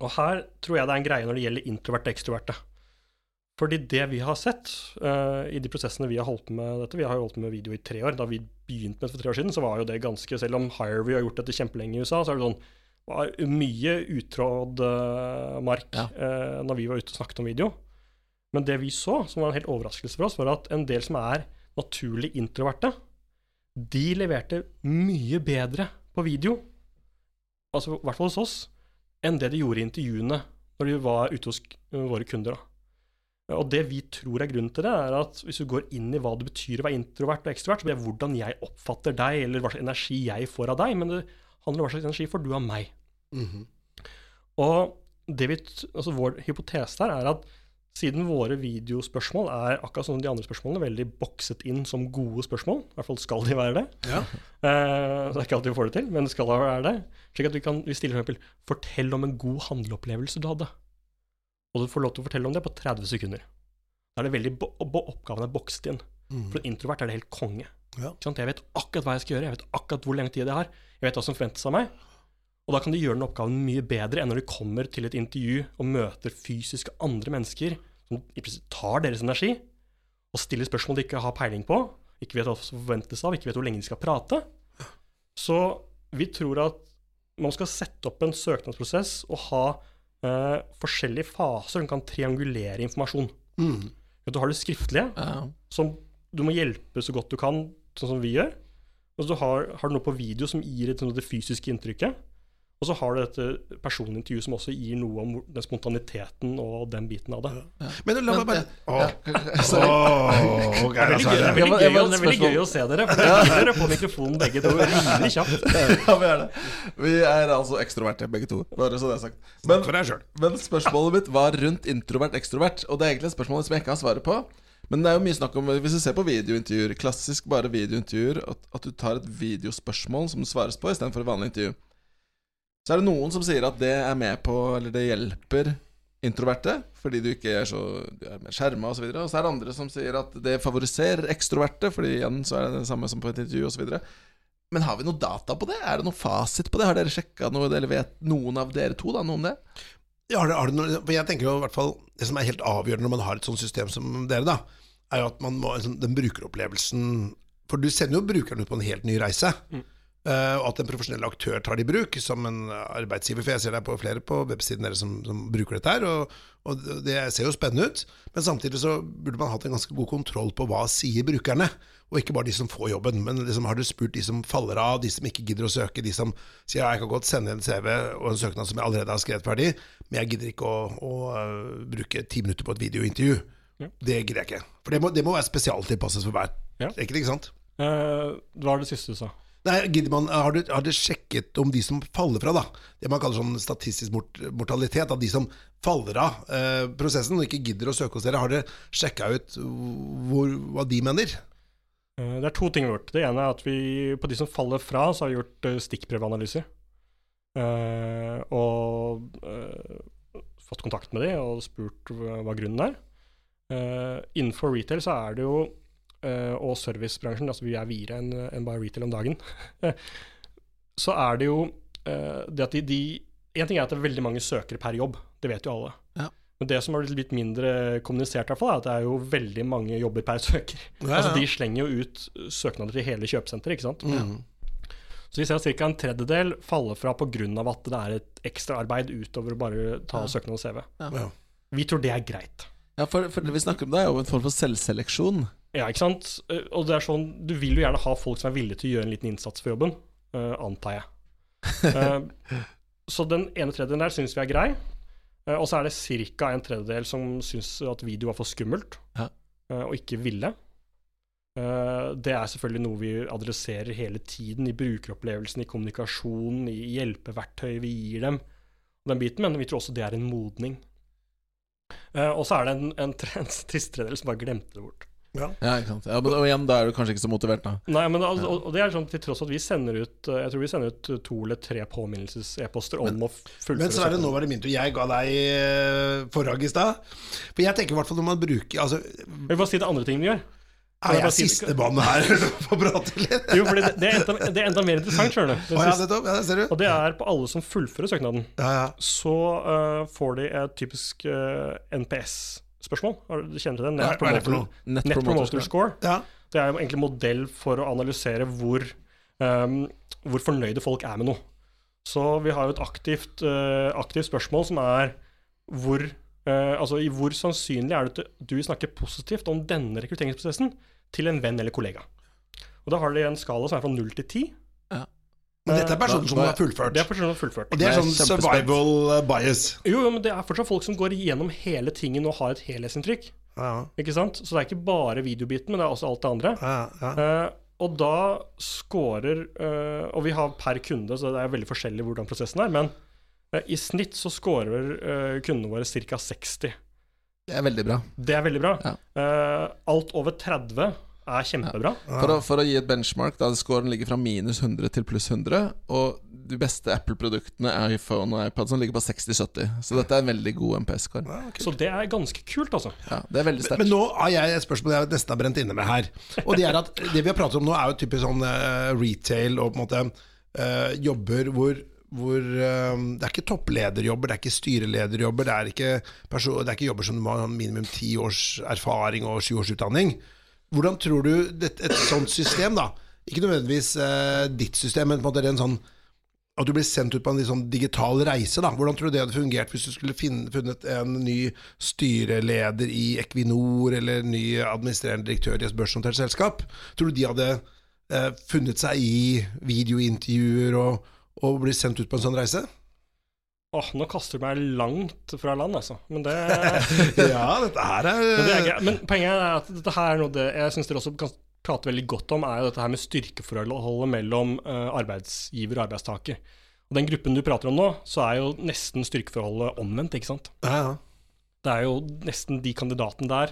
Og her tror jeg det er en greie når det gjelder introverte og ekstroverte. Fordi det vi har sett uh, i de prosessene vi har holdt med dette Vi har jo holdt med video i tre år. Da vi begynte med det for tre år siden, så var jo det ganske Selv om Hireview har gjort dette kjempelenge i USA, så er det sånn var mye utrådd uh, mark Ja. uh, når vi var ute og snakket om video. Men det vi så, som var en helt overraskelse for oss, var at en del som er naturlig introverte, de leverte mye bedre på video, altså i hvert fall hos oss, enn det de gjorde i intervjuene når de var ute hos våre kunder. da. Og det vi tror er grunnen til det, er at hvis du går inn i hva det betyr å være introvert og ekstrovert, så blir det hvordan jeg oppfatter deg, eller hva slags energi jeg får av deg, men det handler om hva slags energi får du av meg. Mhm. Og det vi, altså vår hypotese her er at siden våre videospørsmål er akkurat som de andre spørsmålene, veldig bokset inn som gode spørsmål, i hvert fall skal de være det, Ja. Eh, det er ikke alltid vi får det til, men det skal da være det. Slik at vi kan vi stiller eksempel 'Fortell om en god handleopplevelse du hadde'. Og du får lov til å fortelle om det på 30 sekunder. Da er det veldig oppgaven er bokset inn. Mm. For en introvert er det helt konge. Ja. Jeg vet akkurat hva jeg skal gjøre, jeg vet akkurat hvor lenge tid jeg har. Jeg vet hva som forventes av meg. Og da kan du gjøre den oppgaven mye bedre enn når du kommer til et intervju og møter fysiske andre mennesker som tar deres energi, og stiller spørsmål de ikke har peiling på, ikke vet hva som forventes av, ikke vet hvor lenge de skal prate. Så vi tror at man skal sette opp en søknadsprosess og ha eh, forskjellige faser som kan triangulere informasjon. Mm. Du har det skriftlige, ja. som du må hjelpe så godt du kan, sånn som vi gjør. Og så har, har du noe på video som gir et, sånn, det fysiske inntrykket. Og så har du dette personintervjuet som også gir noe om den spontaniteten og den biten av det. Men la meg bare ja, Åh, oh, okay, ok, Det er gøy, det er jeg det. Veldig, gøy, å- det er veldig gøy å se dere. For dere er dere på mikrofonen begge to rimelig kjapt. ja, vi er det. Vi er altså ekstroverte, begge to. Bare så det er sagt. Men, For deg selv. men spørsmålet mitt var rundt introvert-ekstrovert, og det er egentlig et spørsmål som jeg ikke har svaret på. Men det er jo mye snakk om Hvis du ser på videointervjuer, klassisk bare videointervjuer, at, at du tar et videospørsmål som det svares på, istedenfor et vanlig intervju. Så er det noen som sier at det er med på Eller det hjelper introverte, fordi du ikke er så Du er mer skjerma osv. Og så er det andre som sier at det favoriserer ekstroverte, fordi igjen så er det det samme som på et intervju osv. Men har vi noe data på det? Er det noe fasit på det? Har dere sjekka noe, eller vet noen av dere to da, noe om det? Ja, har det, har det noe, for jeg tenker jo i hvert fall Det som er helt avgjørende når man har et sånt system som dere, da, er jo at man må liksom, Den brukeropplevelsen For du sender jo brukeren ut på en helt ny reise. Eh, og at en profesjonell aktør tar det i bruk som en arbeidsgiver. For jeg ser det på flere på websiden deres som, som bruker dette her, og, og det ser jo spennende ut. Men samtidig så burde man hatt en ganske god kontroll på hva sier brukerne, og ikke bare de som får jobben. Men liksom har du spurt de som faller av, de som ikke gidder å søke, de som sier ja, jeg kan godt sende en CV og en søknad som jeg allerede har skrevet ferdig, men jeg gidder ikke å, å øh, bruke ti minutter på et videointervju. Ja. Det gidder jeg ikke. For det må, det må være spesialtilpasset for hver Ja. Ikke, ikke sant? Eh, hva var det siste du sa? Nei, man, har, du, har du sjekket om de som faller fra, da det man kaller sånn statistisk mort, mortalitet, at de som faller av eh, prosessen og ikke gidder å søke hos dere, har dere sjekka ut hvor, hva de mener? Eh, Det er to ting vi har gjort. Det ene er at vi på de som faller fra, så har vi gjort eh, stikkprøveanalyser. Eh, og eh, fått kontakt med de og spurt hva, grunnen er. Eh, innenfor retail så er det jo, og servicebransjen, altså vi er videre enn en bare retail om dagen, så er det jo eh, det at de, de En ting er at det er veldig mange søkere per jobb, det vet jo alle. Ja. Men det som har blitt litt mindre kommunisert, i hvert fall, er at det er jo veldig mange jobber per søker. Ja, Altså. De slenger jo ut søknader til hele kjøpesenteret, ikke sant. Mm. Så vi ser at ca. en tredjedel faller fra pga. at det er et ekstraarbeid utover å bare ta Ja. søknad og CV. Ja. Vi tror det er greit. Ja, for, for det vi snakker om, det er jo en form for selvseleksjon. Ja, ikke sant? Eh, Og det er sånn, du vil jo gjerne ha folk som er villige til å gjøre en liten innsats for jobben, uh, antar jeg. Uh, så den ene tredjedelen der syns vi er grei. Uh, og så er det ca. en tredjedel som syns at video var for skummelt, Ja. og ikke ville. Det er selvfølgelig noe vi adresserer hele tiden i brukeropplevelsen, i kommunikasjonen, i hjelpeverktøy vi gir dem, den biten, men vi tror også det er en modning. Og så er det en, en, en trist tredjedel som bare glemte det bort. Ja, ikke sant? Ja, men, og igjen, da er du kanskje ikke så motivert, da. Nei, men al- og, og det er sånn til tross at vi sender ut eh, Jeg tror vi sender ut to eller tre påminnelses-e-poster om å f- fullføre Men så er det nå var det min tur. Jeg ga deg forrag i stad. For jeg tenker i hvert fall når man bruker Altså, Jeg vil bare si det andre ting vi gjør. er jeg bare jeg si- sistemann her på å prate litt? Jo, fordi det, det, er enda, det er enda mer interessant, skjønner du. Oh, ja. Ja, det ser du. Og det er på alle som fullfører søknaden. Ja, ja. Så uh, får de et typisk uh, NPS-spørsmål. Har du- Du kjenner til det? Net er Promoter. Net Promoter Score. Ja. Det er jo egentlig en modell for å analysere hvor, um, hvor fornøyde folk er med noe. Så vi har jo et aktivt, uh, aktivt spørsmål som er hvor uh, Altså i hvor sannsynlig er det at du vil snakke positivt om denne rekrutteringsprosessen til en venn eller kollega. Og da har de en skala som er fra null til ti. Men dette er personer som har fullført. Det er personer som har fullført. Og det er sånn survival eh, bias. Jo, jo, men det er fortsatt folk som går gjennom hele tingen og har et helhetsinntrykk. Ja, Ikke sant? Så det er ikke bare videobiten, men det er også alt det andre. ja, ja. Uh, og da scorer uh, Og vi har per kunde, så det er veldig forskjellig hvordan prosessen er, men uh, i snitt så scorer eh, kundene våre ca. 60. Det er veldig bra. Det er veldig bra. Ja. Eh, alt over 30 er kjempebra. For å, for å gi et benchmark, da scoren ligger fra minus 100 til pluss 100. Og de beste Apple-produktene, iPhone og iPad, som ligger på 60-70. Så dette er en veldig god MPS-score. Ja. Så det er ganske kult, altså. Ja, det er veldig sterkt. Men nå har jeg et spørsmål jeg nesten har brent inne med her. Og det er at det vi har pratet om nå, er jo typisk sånn uh, retail og på en måte uh, jobber hvor hvor um, Det er ikke topplederjobber, det er ikke styrelederjobber, det er ikke, det er ikke jobber som du må ha minimum ti års erfaring og sju års utdanning. Hvordan tror du det, et sånt system, da ikke nødvendigvis eh, ditt system, men på en måte en sånn at du blir sendt ut på en sånn digital reise. da Hvordan tror du det hadde fungert hvis du skulle finne, funnet en ny styreleder i Equinor, eller en ny administrerende direktør i et børsnotert selskap? Tror du de hadde eh, funnet seg i videointervjuer og, og blitt sendt ut på en sånn reise? Åh, nå kaster du meg langt fra land, altså. Men det, ja, dette her er, men, det er. Men poenget er at dette her er noe det jeg syns dere også kan prate veldig godt om, er jo dette her med styrkeforholdet mellom eh, arbeidsgiver og arbeidstaker. Og den gruppen du prater om nå, så er jo nesten styrkeforholdet omvendt, ikke sant. ja, ja. Det er jo nesten de kandidatene der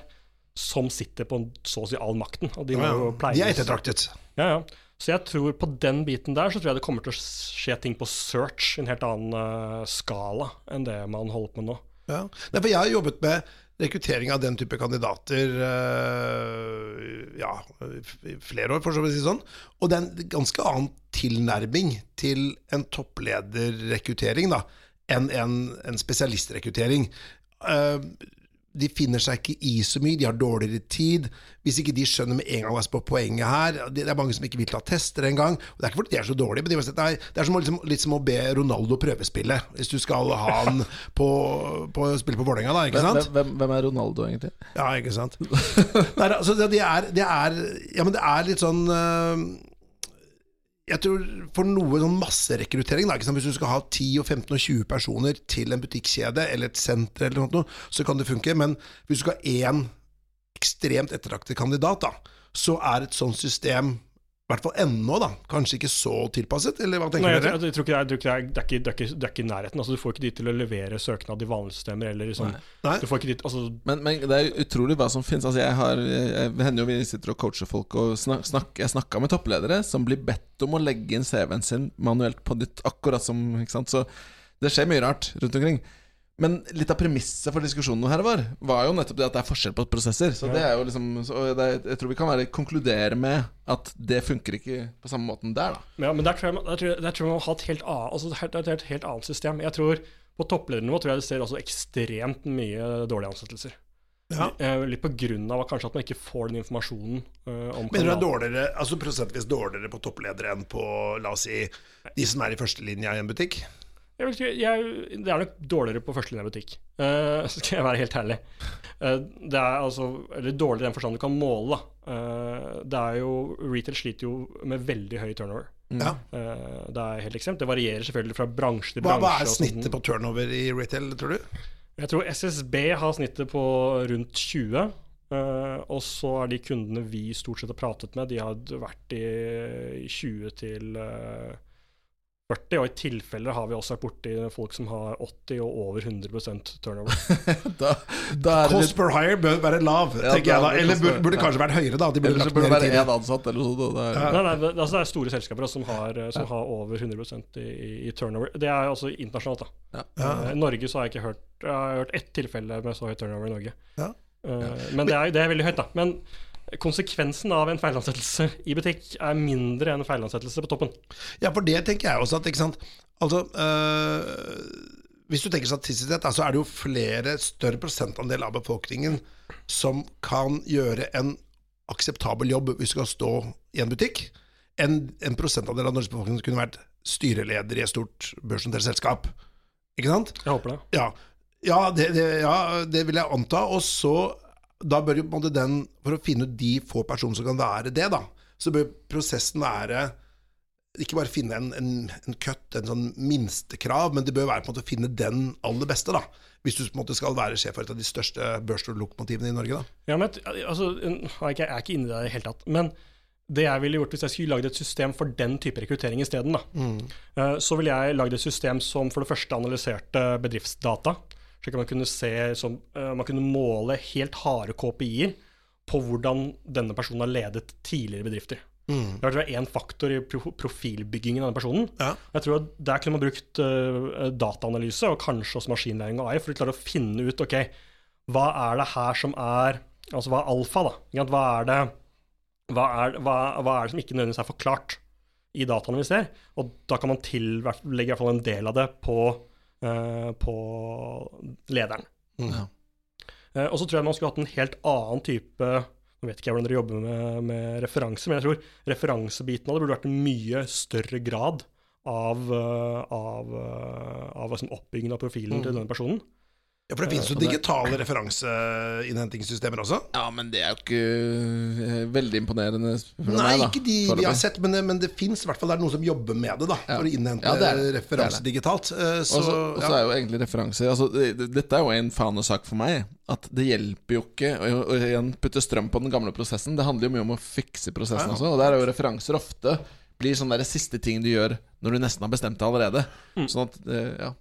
som sitter på så å si all makten. Og de må Ja, jo ja. De er ettertraktet. Ja, ja. Så jeg tror på den biten der så tror jeg det kommer til å skje ting på search i en helt annen eh, skala enn det man holder på med nå. Ja. Nei, for jeg har jobbet med rekruttering av den type kandidater øh, ja, i flere år, for så å si sånn. Og det er en ganske annen tilnærming til en topplederrekruttering da, enn en, en spesialistrekruttering. De finner seg ikke i så mye, de har dårligere tid. Hvis ikke de skjønner med en gang hva som er poenget her Det er mange som ikke vil ta tester engang. Det er ikke fordi de er så dårlige, men de sett, nei, det er som, liksom, litt som å be Ronaldo prøvespille. Hvis du skal ha han på, på spille på Vålerenga, da. Ikke sant? Hvem, hvem, er Ronaldo, egentlig? Ja, ikke sant. Nei, altså, det, er, det er Ja, men det er litt sånn øh, Jeg tror for noe sånn masserekruttering, hvis du skal ha 10, 15 og 20 personer til en butikkjede eller et senter, eller noe, så kan det funke. Men hvis du skal ha én ekstremt ettertraktet kandidat, da, så er et sånt system i hvert fall ennå, da, kanskje ikke så tilpasset? Eller hva tenker Nei, jeg, dere? tror- jeg det er, jeg tror ikke det, er, i nærheten. Altså, du får ikke de til å levere søknad i vanlige systemer. Eller liksom, Nei. Nei. du får ikke de, altså, Men, men det er utrolig hva som finnes. Altså jeg har, jeg, hender jo vi sitter og coacher folk, og snak, snak, jeg snakka med toppledere som blir bedt om å legge inn CV-en sin manuelt på nytt, akkurat som ikke sant? Så det skjer mye rart rundt omkring. Men litt av premisset for diskusjonen her var Var jo nettopp det at det er forskjell på prosesser. Så det er jo liksom så det Jeg tror vi kan være, konkludere med at det funker ikke på samme måten der, da. ja, men der tror jeg, der tror jeg, der tror jeg man må ha et helt, annet, altså, det er et helt, helt annet system. Jeg tror På toppledernivå tror jeg det ser også ekstremt mye dårlige ansettelser. Ja. Eh, Litt på grunn av kanskje at man ikke får den informasjonen Uh, om Mener du det er dårligere, altså prosentvis dårligere på toppledere enn på la oss si, de som er i førstelinja i en butikk? Jeg ikke, jeg, det er nok dårligere på førstelinjebutikk, uh, skal jeg være helt ærlig. Uh, det er altså, eller dårligere i den forstand du kan måle. Eh, det er jo, Retail sliter jo med veldig høy turnover. Ja. Eh, det er helt ekstremt. Det varierer selvfølgelig fra bransje til bransje. hva er og sånn. snittet på turnover i retail, tror du? Jeg tror SSB har snittet på rundt 20. Uh, og så er de kundene vi stort sett har pratet med, de har vært i, i 20 til eh, 40. Og i tilfeller har vi også vært borti folk som har 80 og over 100% turnover. Da, da er Cost litt per hire bør være lav, Ja, tenker jeg da. er Eller burde, burde ja. kanskje vært høyere, da. De burde så lagt burde det være én ansatt eller noe sånt. er, Nei, nei, det, altså det er store selskaper som, har, som ja. har over 100 i, i turnover. Det er også internasjonalt, da. Ja. Ja. Eh, I Norge så har jeg ikke hørt Jeg har hørt ett tilfelle med så høy turnover i Norge. Ja. Eh, men det er, det er veldig høyt, da. Men konsekvensen av en feilansettelse i butikk er mindre enn feilansettelse på toppen. Ja, for det tenker jeg også at, ikke sant Altså, øh, hvis du tenker statistisk sett, så er det jo flere større prosentandel av befolkningen som kan gjøre en akseptabel jobb hvis du skal stå i en butikk, enn en prosentandel av Norges befolkning som kunne vært styreleder i et stort børsnotert selskap. Ikke sant? Jeg håper det. Ja, ja, det, det, ja, det vil jeg anta. Og så Da bør jo på en måte den For å finne ut de få personene som kan være det, da, så bør prosessen være ikke bare finne en, en, en cut, en sånn minstekrav, men det bør være på en måte å finne den aller beste, da. Hvis du på en måte skal være sjef for et av de største børslokomotivene i Norge, da. Ja, men, altså, jeg er ikke- inne i det i det hele tatt. Men det jeg ville gjort hvis jeg skulle lagd et system for den type rekruttering isteden, da, eh, så ville jeg lagd et system som for det første analyserte bedriftsdata, slik at man kunne se som, eh, Man kunne måle helt harde KPI-er på hvordan denne personen har ledet tidligere bedrifter. Det var én faktor i profilbyggingen av denne personen. Ja. Jeg tror at Der kunne man brukt uh, dataanalyse og kanskje også maskinlæring og AI for å klare å finne ut ok, hva er det her som er Altså hva er alfa, da? Hva er det hva er, hva, hva er det som ikke nødvendigvis er forklart i dataene vi ser? Og da kan man til, legge i hvert fall en del av det på, på lederen. Ja. Eh, og så tror jeg man skulle hatt en helt annen type Nå vet ikke jeg hvordan dere jobber med, med referanse, men jeg tror referansebiten av det burde vært en mye større grad av, eh, av, eh, av liksom oppbyggingen av profilen til denne personen. Ja, For det finnes jo digitale referanseinnhentingssystemer også. ja, men det er jo ikke eh, veldig imponerende. Nei, meg, da, ikke de vi har sett, men det, men det fins i hvert fall er noen som jobber med det, da, Ja. for å innhente Ja, det er referanse Det er det. digitalt. Eh, Så, Og så og ja. er jo egentlig referanser altså, det, det- Dette er jo en fanesak for meg. At det hjelper jo ikke å, å igjen putte strøm på den gamle prosessen. Det handler jo mye om å fikse prosessen Ja, ja. også. Og der er jo referanser ofte blir sånn der siste ting du gjør når du nesten har bestemt det allerede. Sånn at, eh, ja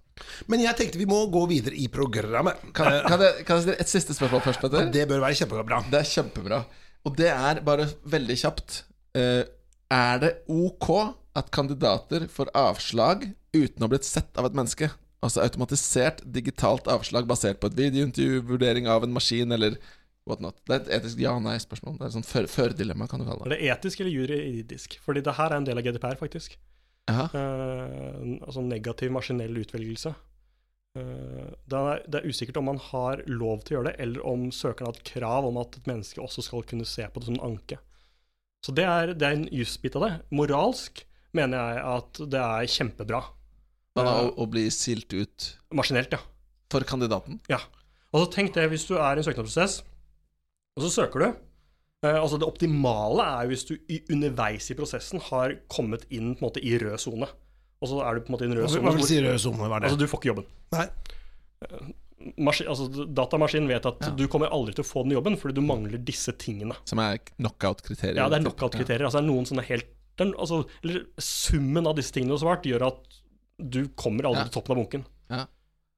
Men jeg tenkte vi må gå videre i programmet. kan, kan, jeg, kan jeg stille et siste spørsmål først, Petter? Det bør være kjempebra. Det er kjempebra. Og det er bare veldig kjapt. Eh, er det ok at kandidater får avslag uten å ha blitt sett av et menneske? Altså automatisert digitalt avslag basert på et videointervju, vurdering av en maskin eller whatnot. Det er et etisk ja-nei-spørsmål. Det er et sånt før-dilemma, kan du kalle det. Er det. det etisk eller juridisk? Fordi det her er en del av GDPR, faktisk. Eh, altså negativ maskinell utvelgelse. Eh, det, er, det er usikkert om man har lov til å gjøre det, eller om søkeren har et krav om at et menneske også skal kunne se på det som en anke. Så det er, det er en jusbit av det. Moralsk mener jeg at det er kjempebra. Men å, å bli silt ut Maskinelt, ja. for kandidaten. ja. Og så tenk det hvis du er i en søknadsprosess, og så søker du. Eh, altså Det optimale er hvis du underveis i prosessen har kommet inn på en måte i rød sone. Og så er du på en måte i en rød sone. hva vil si rød sone? Altså, du får ikke jobben. Nei. Maskin, altså, datamaskinen vet at Ja. du kommer aldri til å få den jobben fordi du mangler disse tingene. Som er knockout-kriterier? Ja, det er knockout-kriterier. Altså, det er noen sånne helt den, altså, summen av disse tingene du har svart, gjør at du kommer aldri Ja. til toppen av bunken. Ja.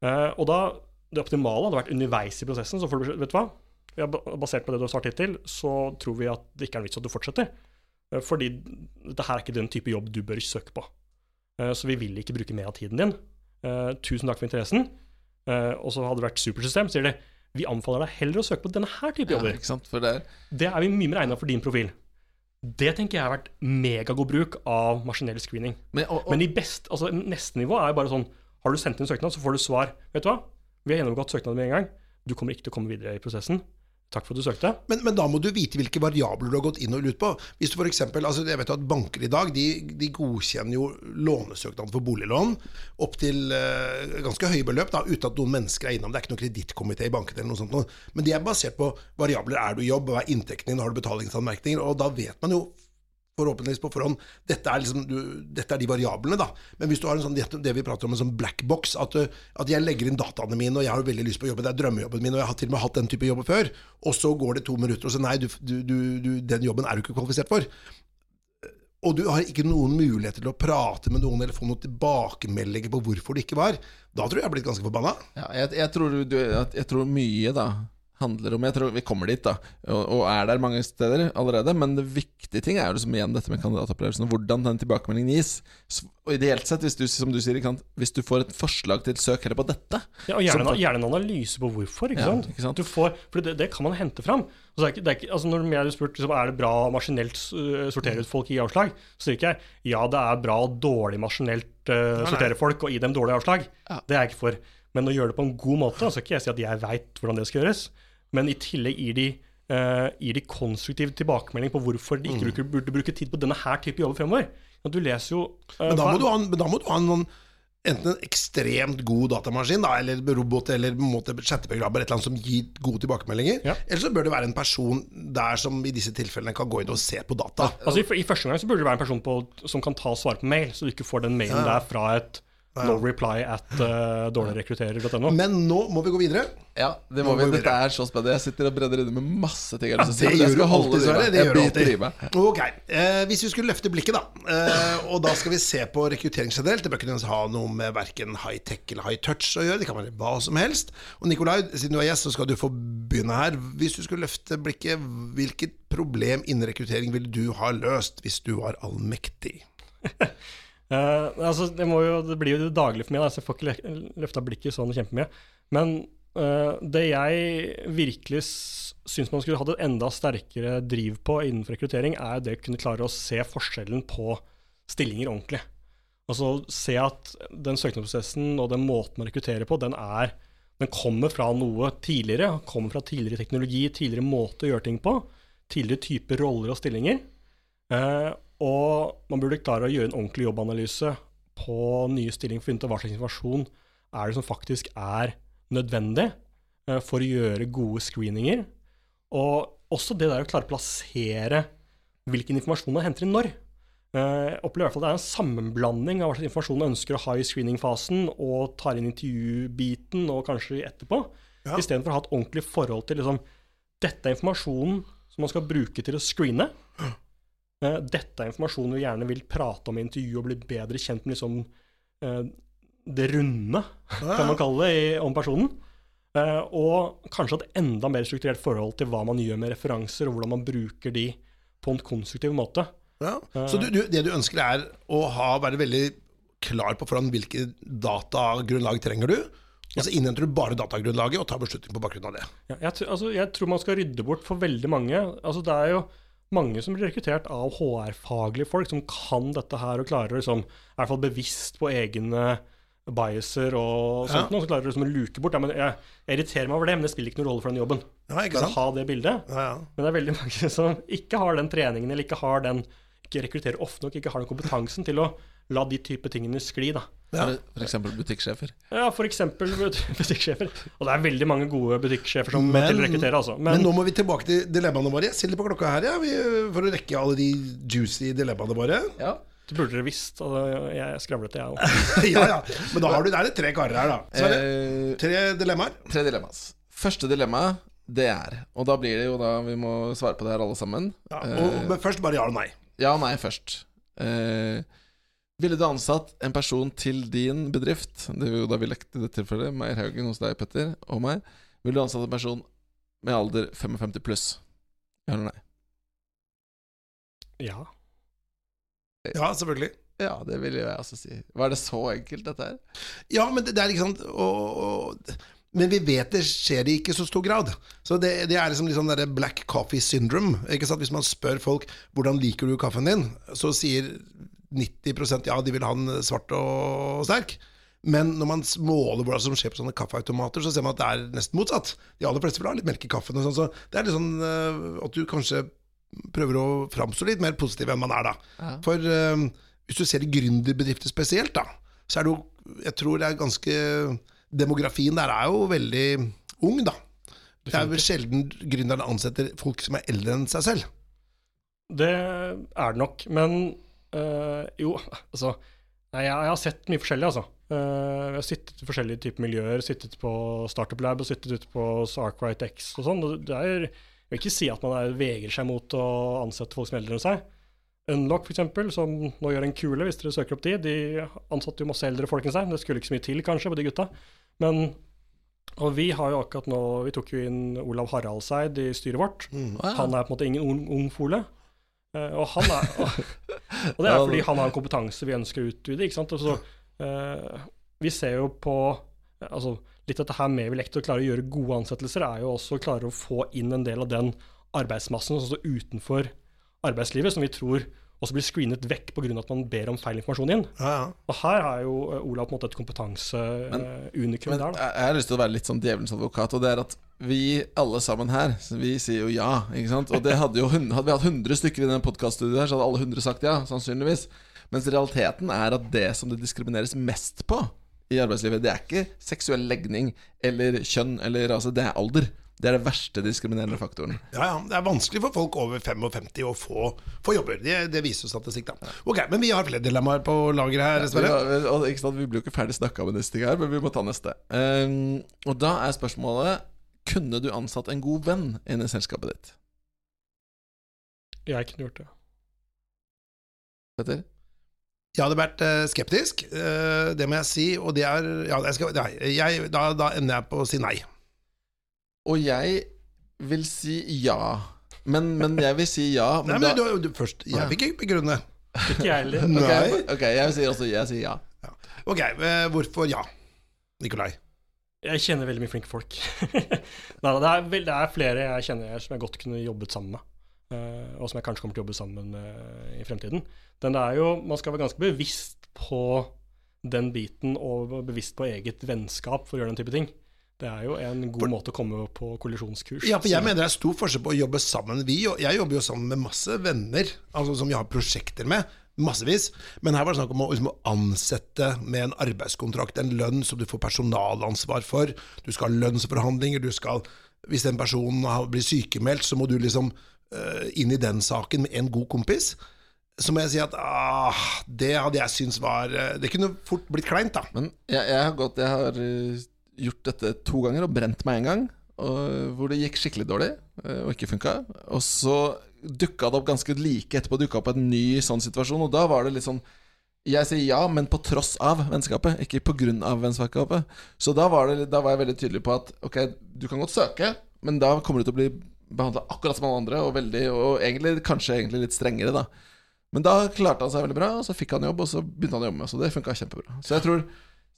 Eh, og da, det optimale hadde vært underveis i prosessen. Så får du, vet du hva? Ja, basert på det du har svart hittil, så tror vi at det ikke er en vits at du fortsetter. Eh, fordi dette her er ikke den type jobb du bør søke på. Eh, så vi vil ikke bruke mer av tiden din. Eh, tusen takk for interessen. Og så hadde det vært supersystem, sier de. Vi anbefaler deg heller å søke på denne her type Ja, jobber. For det er Det er vi mye mer egna for din profil. Det tenker jeg har vært megagod bruk av maskinell screening. Men, og, og, Men i best, altså neste nivå er bare sånn Har du sendt inn søknad, så får du svar. Vet du hva? Vi har gjennomgått søknaden med en gang. Du kommer ikke til å komme videre i prosessen. Takk for at du søkte. Men, men da må du vite hvilke variabler du har gått inn og ut på. Hvis du for eksempel, altså jeg vet at Banker i dag de, de godkjenner jo lånesøknaden for boliglån opp til uh, ganske høye beløp, da, uten at noen mennesker er innom. Det er ikke noen kredittkomité i banken, eller noe sånt. noe. Men de er basert på variabler. Er du i jobb, hva er inntekten din, har du betalingsanmerkninger? Og da vet man jo forhåpentligvis på forhånd dette er, liksom, du, dette er de variablene. da. Men hvis du har en sånn, det, vi prater om, en sånn black box, at, at jeg legger inn dataene mine, og jeg har veldig lyst på å jobbe, det er drømmejobben min, og jeg har til og med hatt den type jobber før, og så går det to minutter, og så nei, du, du, den jobben er du ikke kvalifisert for. Og du har ikke noen muligheter til å prate med noen eller få noen tilbakemeldinger på hvorfor det ikke var. Da tror jeg jeg har blitt ganske forbanna. ja, jeg, jeg, jeg tror mye da handler om Jeg tror vi kommer dit, da, og, og er der mange steder allerede. Men det viktige ting er jo liksom igjen dette med kandidatopplevelsen, og hvordan den tilbakemeldingen gis. Så, Og ideelt sett, hvis du, som du sier, ikke sant, hvis du får et forslag til søk heller på dette Ja, og gjerne, Som- gjerne en analyse på hvorfor. ikke Ja, sant? ikke sant? Du får, for det, det kan man hente fram. Altså, det er ikke, det er ikke, altså når jeg hadde spurt liksom, er det bra å maskinelt uh, sortere ut folk i avslag, så sier ikke jeg ja, det er bra å dårlig maskinelt uh, sortere folk og gi dem dårlig avslag. Ja. Det er jeg ikke for. Men å gjøre det på en god måte, så skal ikke jeg si at jeg veit hvordan det skal gjøres, men i tillegg gir de, uh, gir de konstruktiv tilbakemelding på hvorfor de ikke mm. burde bruke tid på denne her type jobber fremover. At du leser jo uh, Men da må du ha, men da må du ha en sånn Enten en ekstremt god datamaskin, da, eller robot, eller chatteprogram, eller et eller annet som gir gode tilbakemeldinger. Ja. Eller så bør det være en person der som i disse tilfellene kan gå inn og se på data. Altså i, I første gang så burde det være en person på, som kan ta og svare på mail, så du ikke får den mailen der fra et no reply at uh, dårligrekrutterer.no. Men nå må vi gå videre. Ja, det må må vi. vi Dette er så spennende. Jeg sitter og brenner inne med masse ting. Ja, det jeg gjør du alltid, det Sverre. Det gjør du alltid. Ok, eh, Hvis vi skulle løfte blikket, da, eh, og da skal vi se på rekruttering generelt Det bør ikke ha noe med verken high-tech eller high-touch å gjøre. Det kan være hva som helst. Og Nikolai, siden du er gjest, så skal du få begynne her. Hvis du skulle løfte blikket, hvilket problem innen rekruttering ville du ha løst hvis du var allmektig? Eh, altså, det, jo, det blir jo det daglige for meg, da, så jeg får ikke løfta blikket sånn kjempemye. Men uh, det jeg virkelig syns man skulle hatt et enda sterkere driv på innenfor rekruttering, er det å kunne klare å se forskjellen på stillinger ordentlig. Altså se at den søknadsprosessen og den måten man rekrutterer på, den er den kommer fra noe tidligere. Kommer fra tidligere teknologi, tidligere måte å gjøre ting på. Tidligere typer roller og stillinger. Eh, og man burde klare å gjøre en ordentlig jobbanalyse på nye stillinger for å finne ut hva slags informasjon er det som faktisk er nødvendig eh, for å gjøre gode screeninger. Og også det der å klare å plassere hvilken informasjon man henter inn når. Eh, Jeg opplever i hvert fall det er en sammenblanding av hva slags informasjon man ønsker å ha i screeningfasen, og tar inn intervjubiten og kanskje etterpå, Ja. istedenfor å ha et ordentlig forhold til liksom, dette er informasjonen som man skal bruke til å screene. Eh, Dette er informasjon vi gjerne vil prate om i intervju og bli bedre kjent med liksom, eh, det runde, kan man kalle det, om personen. Eh, og kanskje et enda mer strukturert forhold til hva man gjør med referanser, og hvordan man bruker de på en konstruktiv måte. Ja. Så du, du, det du ønsker er å ha, være veldig klar på foran hvilke datagrunnlag trenger du, og så innhenter du bare datagrunnlaget og tar beslutning på bakgrunn av det. Ja, jeg, altså, jeg tror man skal rydde bort for veldig mange. Altså, det er jo mange som blir rekruttert av HR-faglige folk som kan dette her og klarer liksom, i hvert fall bevisst på egne biaser og Ja. sånt, noe, så klarer liksom å luke bort. Ja, men jeg, jeg irriterer meg over det, men det spiller ikke noen rolle for den jobben. Ja, ikke sant? ha det bildet. Ja, ja. Men det er veldig mange som ikke har den treningen, eller ikke har den ikke rekrutterer ofte nok, ikke har den kompetansen til å la de type tingene skli. da. Ja. Eksempel butikksjefer. Ja, f.eks. butikksjefer. Og det er veldig mange gode butikksjefer som Men- til altså. Men, nå må vi tilbake til dilemmaene våre. Jeg stiller på klokka her, ja, vi, for å rekke alle de juicy dilemmaene våre. Ja. Det burde dere visst. Jeg skravlet, jeg òg. ja, ja. Men da har du, det er det tre karer her, da. Så er det Eh, tre dilemmaer. tre dilemmas. Første dilemma, det er Og da blir det jo da Vi må svare på det her alle sammen. Ja, Eh, og, men først bare ja eller nei. ja og nei først. Eh, ville du ansatt en person til din bedrift? Det er jo da vi lekte i dette tilfellet. Meyer Haugen hos deg, Petter, og meg. Ville du ansatt en person med alder 55 pluss? Ja eller nei? Ja. Ja, selvfølgelig. Ja, det vil jeg også si. Var det så enkelt, dette her? Ja, men det, det er ikke sant og, og, Men vi vet det skjer i ikke så stor grad. Så det, det er liksom litt sånn derre black coffee syndrome. Ikke sant? Hvis man spør folk hvordan liker du kaffen din, så sier 90% ja, de vil ha den svart og sterk. Men når man måler hva som skjer på sånne kaffeautomater, så ser man at det er nesten motsatt. De aller fleste vil ha litt melk i kaffen. og sånn, så Det er litt sånn uh, at du kanskje prøver å framstå litt mer positiv enn man er, da. Ja. For uh, hvis du ser i gründerbedrifter spesielt, da, så er det jo Jeg tror det er ganske Demografien der er jo veldig ung, da. Det er vel sjelden gründerne ansetter folk som er eldre enn seg selv. Det er det nok. Men øh, jo, altså Nei, jeg, jeg har sett mye forskjellig, altså. Uh, jeg har sittet i forskjellige typer miljøer, sittet på Startup Lab og sittet ute på Arkwright X og sånn. er, Jeg vil ikke si at man er, vegrer seg mot å ansette folk som er eldre enn seg. Unlock, f.eks., som nå gjør en kule, hvis dere søker opp de, de ansatte jo masse eldre folk enn seg. Det skulle ikke så mye til, kanskje, på de gutta. Men Og vi har jo akkurat nå Vi tok jo inn Olav Haraldseid i styret vårt. Wow. Han er på en måte ingen ung, ung fole. Eh, og, han er, og, og det er fordi han har en kompetanse vi ønsker å utvide. ikke sant? Så, uh, vi ser jo på altså, Litt dette her med Vilekt å klare å gjøre gode ansettelser, er jo også å klare å få inn en del av den arbeidsmassen som står utenfor arbeidslivet, som vi tror også blir screenet vekk pga. at man ber om feil informasjon inn. Ja, ja. Og her har jo eh, Olav på en måte et kompetanseunikum Men der. da. jeg har lyst til å være litt sånn djevelens advokat, og det er at vi alle sammen her, vi sier jo ja, ikke sant? Og det hadde jo hadde vi hatt 100 stykker i denne podkaststudioet her, så hadde alle 100 sagt ja, sannsynligvis. Mens realiteten er at det som det diskrimineres mest på i arbeidslivet, det er ikke seksuell legning eller kjønn eller rase, det er alder. Det er den verste diskriminerende faktoren. Ja, ja. Det er vanskelig for folk over 55 å få, få jobber. Det, det viser jo statistikk, da. Ok, men vi har flere dilemmaer på lageret her, Vi, Sverre. har- ikke sant, vi blir jo ikke ferdig snakka med neste gang her, men vi må ta neste. Um, og da er spørsmålet Kunne du ansatt en god venn inn i selskapet ditt? Jeg kunne gjort det. Petter? Jeg hadde vært eh, skeptisk, eh, det må jeg si, og det er Ja, jeg skal, nei, jeg, da, da ender jeg på å si nei. Og jeg vil si ja. Men, men jeg vil si ja. Nei, Men men da, du, du, først, jeg vil ikke begrunne. Ikke jeg heller. Okay, ok, jeg sier også jeg sier ja. Ok, eh, hvorfor ja? Nikolai. Jeg kjenner veldig mye flinke folk. Nei, det, er, det er flere jeg kjenner som jeg godt kunne jobbet sammen med. eh, og som jeg kanskje kommer til å jobbe sammen med i fremtiden. Den er jo, Man skal være ganske bevisst på den biten, og bevisst på eget vennskap for å gjøre den type ting. Det er jo en god måte å komme på kollisjonskurs. Ja, for jeg Så- mener det er stor forskjell på å jobbe sammen. Vi, jeg jobber jo sammen med masse venner, altså som vi har prosjekter med. Massevis. Men her var det snakk om å, liksom, å ansette med en arbeidskontrakt, en lønn som du får personalansvar for. Du skal ha lønnsforhandlinger, du skal Hvis den personen blir sykemeldt, så må du liksom uh, inn i den saken med en god kompis. Så må jeg si at ah, det hadde jeg syntes var eh, Det kunne fort blitt kleint, da. Men jeg, jeg har gått Jeg har eh, gjort dette to ganger og brent meg en gang. Og, hvor det gikk skikkelig dårlig eh, og ikke funka. Og så dukka det opp ganske like etterpå dukka opp en ny sånn situasjon, og da var det litt sånn Jeg sier ja, men på tross av vennskapet, ikke på grunn av vennskapet. Så da var, det, da var jeg veldig tydelig på at ok, du kan godt søke, men da kommer du til å bli behandla akkurat som alle andre, og, veldig, og egentlig, kanskje egentlig litt strengere, da. Men da klarte han seg veldig bra, og så fikk han jobb, og så begynte han å jobbe med Så det funka kjempebra. Så jeg tror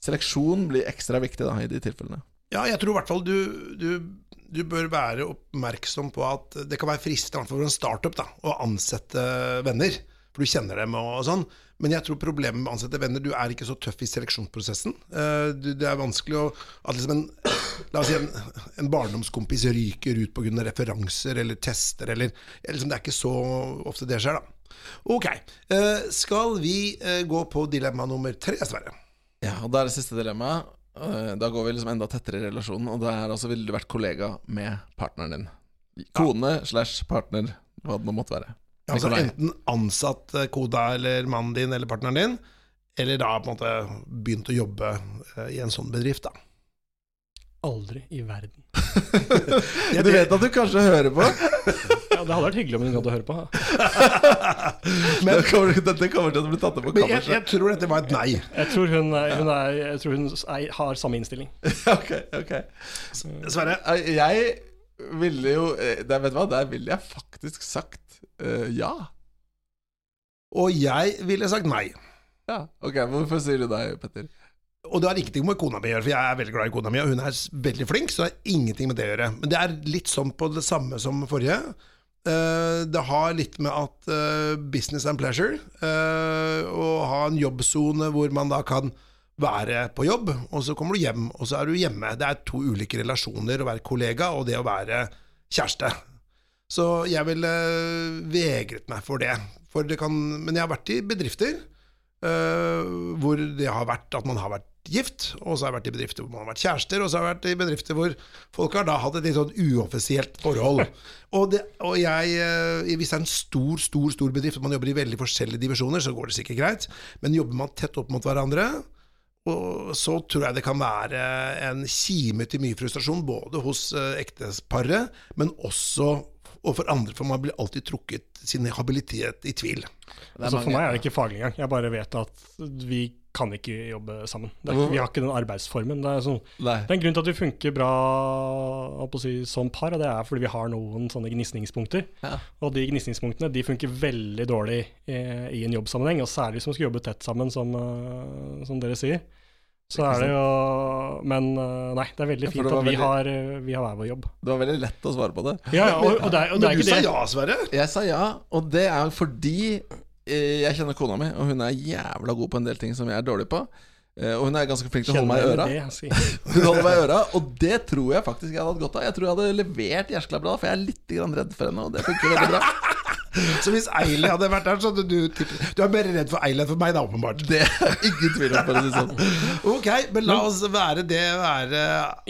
seleksjon blir ekstra viktig da i de tilfellene. Ja, jeg tror i hvert fall du, du, du bør være oppmerksom på at det kan være fristende, for en startup, da, å ansette venner. For du kjenner dem og sånn. Men jeg tror problemet med å ansette venner Du er ikke så tøff i seleksjonsprosessen. Uh, du- Det er vanskelig å At liksom en La oss si en, en barndomskompis ryker ut pga. referanser eller tester eller liksom, Det er ikke så ofte det skjer, da. Ok. Uh, Skal vi uh, gå på dilemma nummer tre, Sverre? Ja, og da er det siste dilemmaet. Eh, Da går vi liksom enda tettere i relasjonen, og det er altså ville du vært kollega med partneren din. Kone slash partner, hva det nå måtte være. Altså enten ansatt eh, koda eller mannen din eller partneren din, eller da på en måte begynt å jobbe eh, i en sånn bedrift, da. Aldri i verden. Du vet at du kanskje hører på? Det hadde vært hyggelig om hun gadd å høre på. Men, dette, kommer, dette kommer til å bli tatt opp på Men jeg, kammerset. jeg tror dette var et nei. Jeg tror hun, er, hun, er, jeg tror hun er, har samme innstilling. ok, ok Sverre? Eh, Jeg ville jo eh, der, Vet du hva, der ville jeg faktisk sagt eh, ja. Og jeg ville sagt nei. Ja, Ok, Hvorfor sier du nei, Petter? Og det har ingenting med kona mi å gjøre, for jeg er veldig glad i kona mi, og hun er s- veldig flink, så det har ingenting med det å gjøre. Men det er litt sånn på det samme som forrige. Eh, det har litt med at eh, business and pleasure, eh, å ha en jobbsone hvor man da kan være på jobb, og så kommer du hjem, og så er du hjemme. Det er to ulike relasjoner, å være kollega og det å være kjæreste. Så jeg ville vegret meg for det. For det kan, men jeg har vært i bedrifter uh, hvor det har vært at man har vært gift, og så har jeg vært i bedrifter hvor man har vært kjærester, og så har jeg vært i bedrifter hvor folk har da hatt et litt sånn uoffisielt forhold. Og, det, og jeg, eh, hvis det er en stor, stor stor bedrift, og man jobber i veldig forskjellige divisjoner, så går det sikkert greit, men jobber man tett opp mot hverandre, og så tror jeg det kan være en kime til mye frustrasjon, både hos eh, ekteparet, men også og for andre, for man blir alltid trukket sin habilitet i tvil. Altså, for meg er det ikke faglig engang. Jeg bare vet at vi kan ikke jobbe sammen. Det er, vi har ikke den arbeidsformen. Det er, sånn, det er en grunn til at vi funker bra å si, som par, og det er fordi vi har noen sånne gnisningspunkter. Ja. Og de gnisningspunktene de funker veldig dårlig i, i en jobbsammenheng, og særlig hvis man skal jobbe tett sammen, som, eh, som dere sier. Så er det jo Men eh, nei, det er veldig fint at vi veldig- har, eh, vi har hver vår jobb. Det var veldig lett å svare på det. Ja, ja, og, og det og det er Men du ikke sa det. ja, Sverre. Jeg sa ja, og det er fordi eh, jeg kjenner kona mi, og hun er jævla god på en del ting som jeg er dårlig på. Eh, Og hun er ganske flink til å holde meg i øra. det. Hun holder meg i øra, Og det tror jeg faktisk jeg hadde hatt godt av. Jeg tror jeg hadde levert Gjerskla bra, for jeg er litt redd for henne, og det funker veldig bra. Så hvis Eili hadde vært der, så hadde du tippet Du er mer redd for Eili enn for meg, da, åpenbart. Det er ingen tvil om, for å si det sånn. Ok, men la oss være det være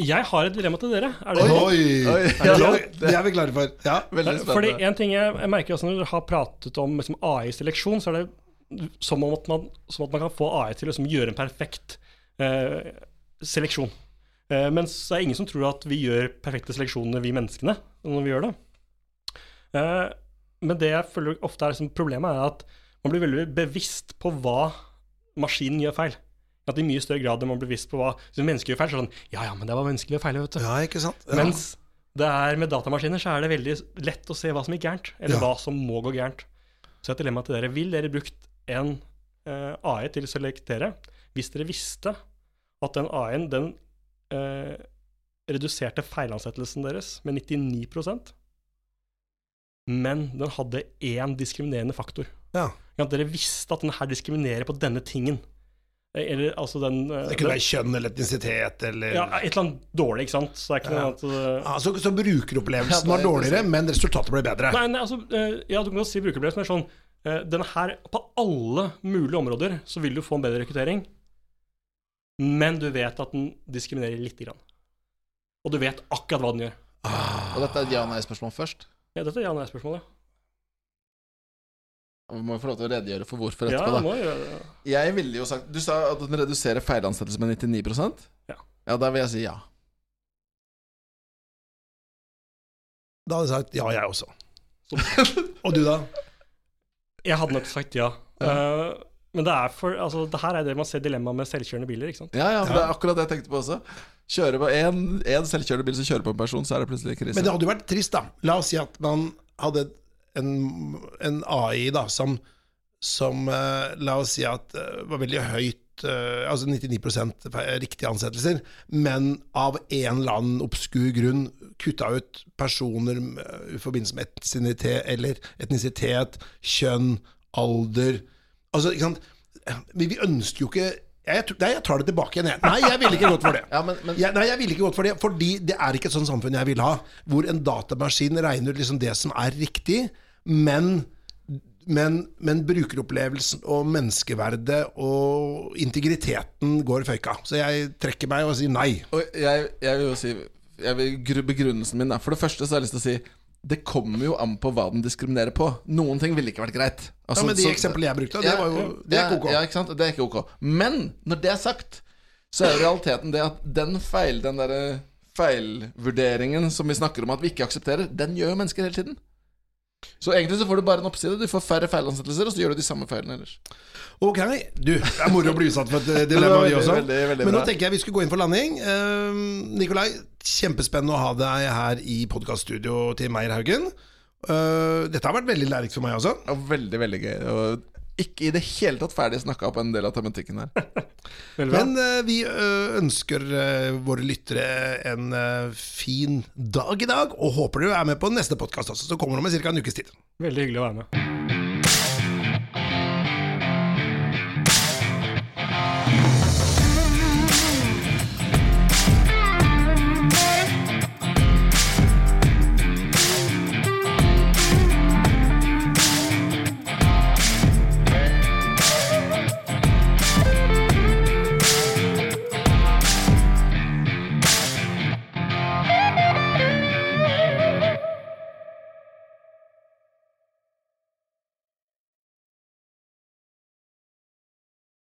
Jeg har et dilemma til dere. Er det Oi! Oi, Det ja, er- Det er vi klare for. Ja. Veldig Fordi en ting jeg, jeg merker også når dere har pratet om liksom, AI-seleksjon, så er det som om at man, som at man kan få AI til å liksom, gjøre en perfekt eh, seleksjon. Eh, mens det er ingen som tror at vi gjør perfekte seleksjoner, vi menneskene, når vi gjør det. Eh, men det jeg føler ofte er liksom, problemet, er at man blir veldig bevisst på hva maskinen gjør feil. At i mye større grad enn man blir bevisst på hva Hvis mennesker gjør feil, så sånn Ja, ja, men det var menneskelig å feile, vet du. ja, ikke sant? Ja. Mens det er med datamaskiner så er det veldig lett å se hva som gikk gærent, eller Ja. hva som må gå gærent. Så et dilemma til dere. Vil dere brukt en eh, AI til å selektere hvis dere visste at den AI-en den eh, reduserte feilansettelsen deres med 99 men den hadde én diskriminerende faktor. Ja. At dere visste at den her diskriminerer på denne tingen. Eh, Eller altså den eh, Det kunne den- være kjønn eller etnisitet eller ja, Et eller annet dårlig, ikke sant. Så er ikke Ja. noe at eh, Ja, så, så brukeropplevelsen var er dårligere, men resultatet ble bedre. Nei, nei, altså, ja, du kan si brukeropplevelse, men sånn Denne her, på alle mulige områder, så vil du få en bedre rekruttering, men du vet at den diskriminerer lite grann. Og du vet akkurat hva den gjør. Og dette er et ja-nei-spørsmål først. Ja, dette er ja-nei-spørsmålet. Vi må få lov til å redegjøre for hvorfor Ja, etterpå. da må gjøre det. Jeg ville jo sagt Du sa at den reduserer feilansettelse med 99% Ja. Ja, da vil jeg si ja. Da hadde jeg sagt ja, jeg også. Så- Og du, da? Jeg hadde nok sagt ja. Ja. Eh, men det er for Altså, det her er det man ser dilemmaet med selvkjørende biler, ikke sant. Ja, ja, for Ja. det er akkurat det jeg tenkte på også. Kjøre på én selvkjørende bil som kjører på en person, så er det plutselig krise. Men det hadde jo vært trist, da. La oss si at man hadde en, en AI da, som, som uh, La oss si at uh, var veldig høyt uh, Altså 99 fe- riktige ansettelser, men av en eller annen obskur grunn kutta ut personer i forbindelse med etnisitet, eller etnisitet, kjønn, alder Altså, ikke sant Vi, vi ønsker jo ikke jeg, Nei, jeg tar det tilbake igjen, jeg. Nei, jeg ville ikke gått for det. Ja, men, men Jeg, nei, jeg ville ikke gått for det, fordi det er ikke et sånt samfunn jeg vil ha. Hvor en datamaskin regner ut liksom det som er riktig, men, men, men brukeropplevelsen og menneskeverdet og integriteten går føyka. Så jeg trekker meg og sier nei. Og jeg, jeg vil jo si jeg vil, Begrunnelsen min er For det første så har jeg lyst til å si det kommer jo an på hva den diskriminerer på. Noen ting ville ikke vært greit. Ja, Altså, men de så- eksemplene jeg brukte, det Ja, var jo Det er ikke ok. Ja, ikke sant? Det er ikke ok. Men når det er sagt, så er jo realiteten det at den feil, den derre feilvurderingen som vi snakker om at vi ikke aksepterer, den gjør jo mennesker hele tiden. Så egentlig så får du bare en oppside. Du får færre feilansettelser, og så gjør du de samme feilene ellers. Ok, du, det er moro å bli utsatt for et dilemma, vi også. veldig, veldig Men nå tenker jeg vi skulle gå inn for landing. Uh, Nikolai, kjempespennende å ha deg her i podkaststudio til Meyer Haugen. Uh, dette har vært veldig lærerikt for meg også. Og veldig, veldig gøy. Og ikke i det hele tatt ferdig snakka opp en del av tematikken her. Men uh, vi eh, ønsker våre lyttere en fin dag i dag, og håper du er med på neste podkast også, som kommer om ca. en ukes tid. Veldig hyggelig å være med.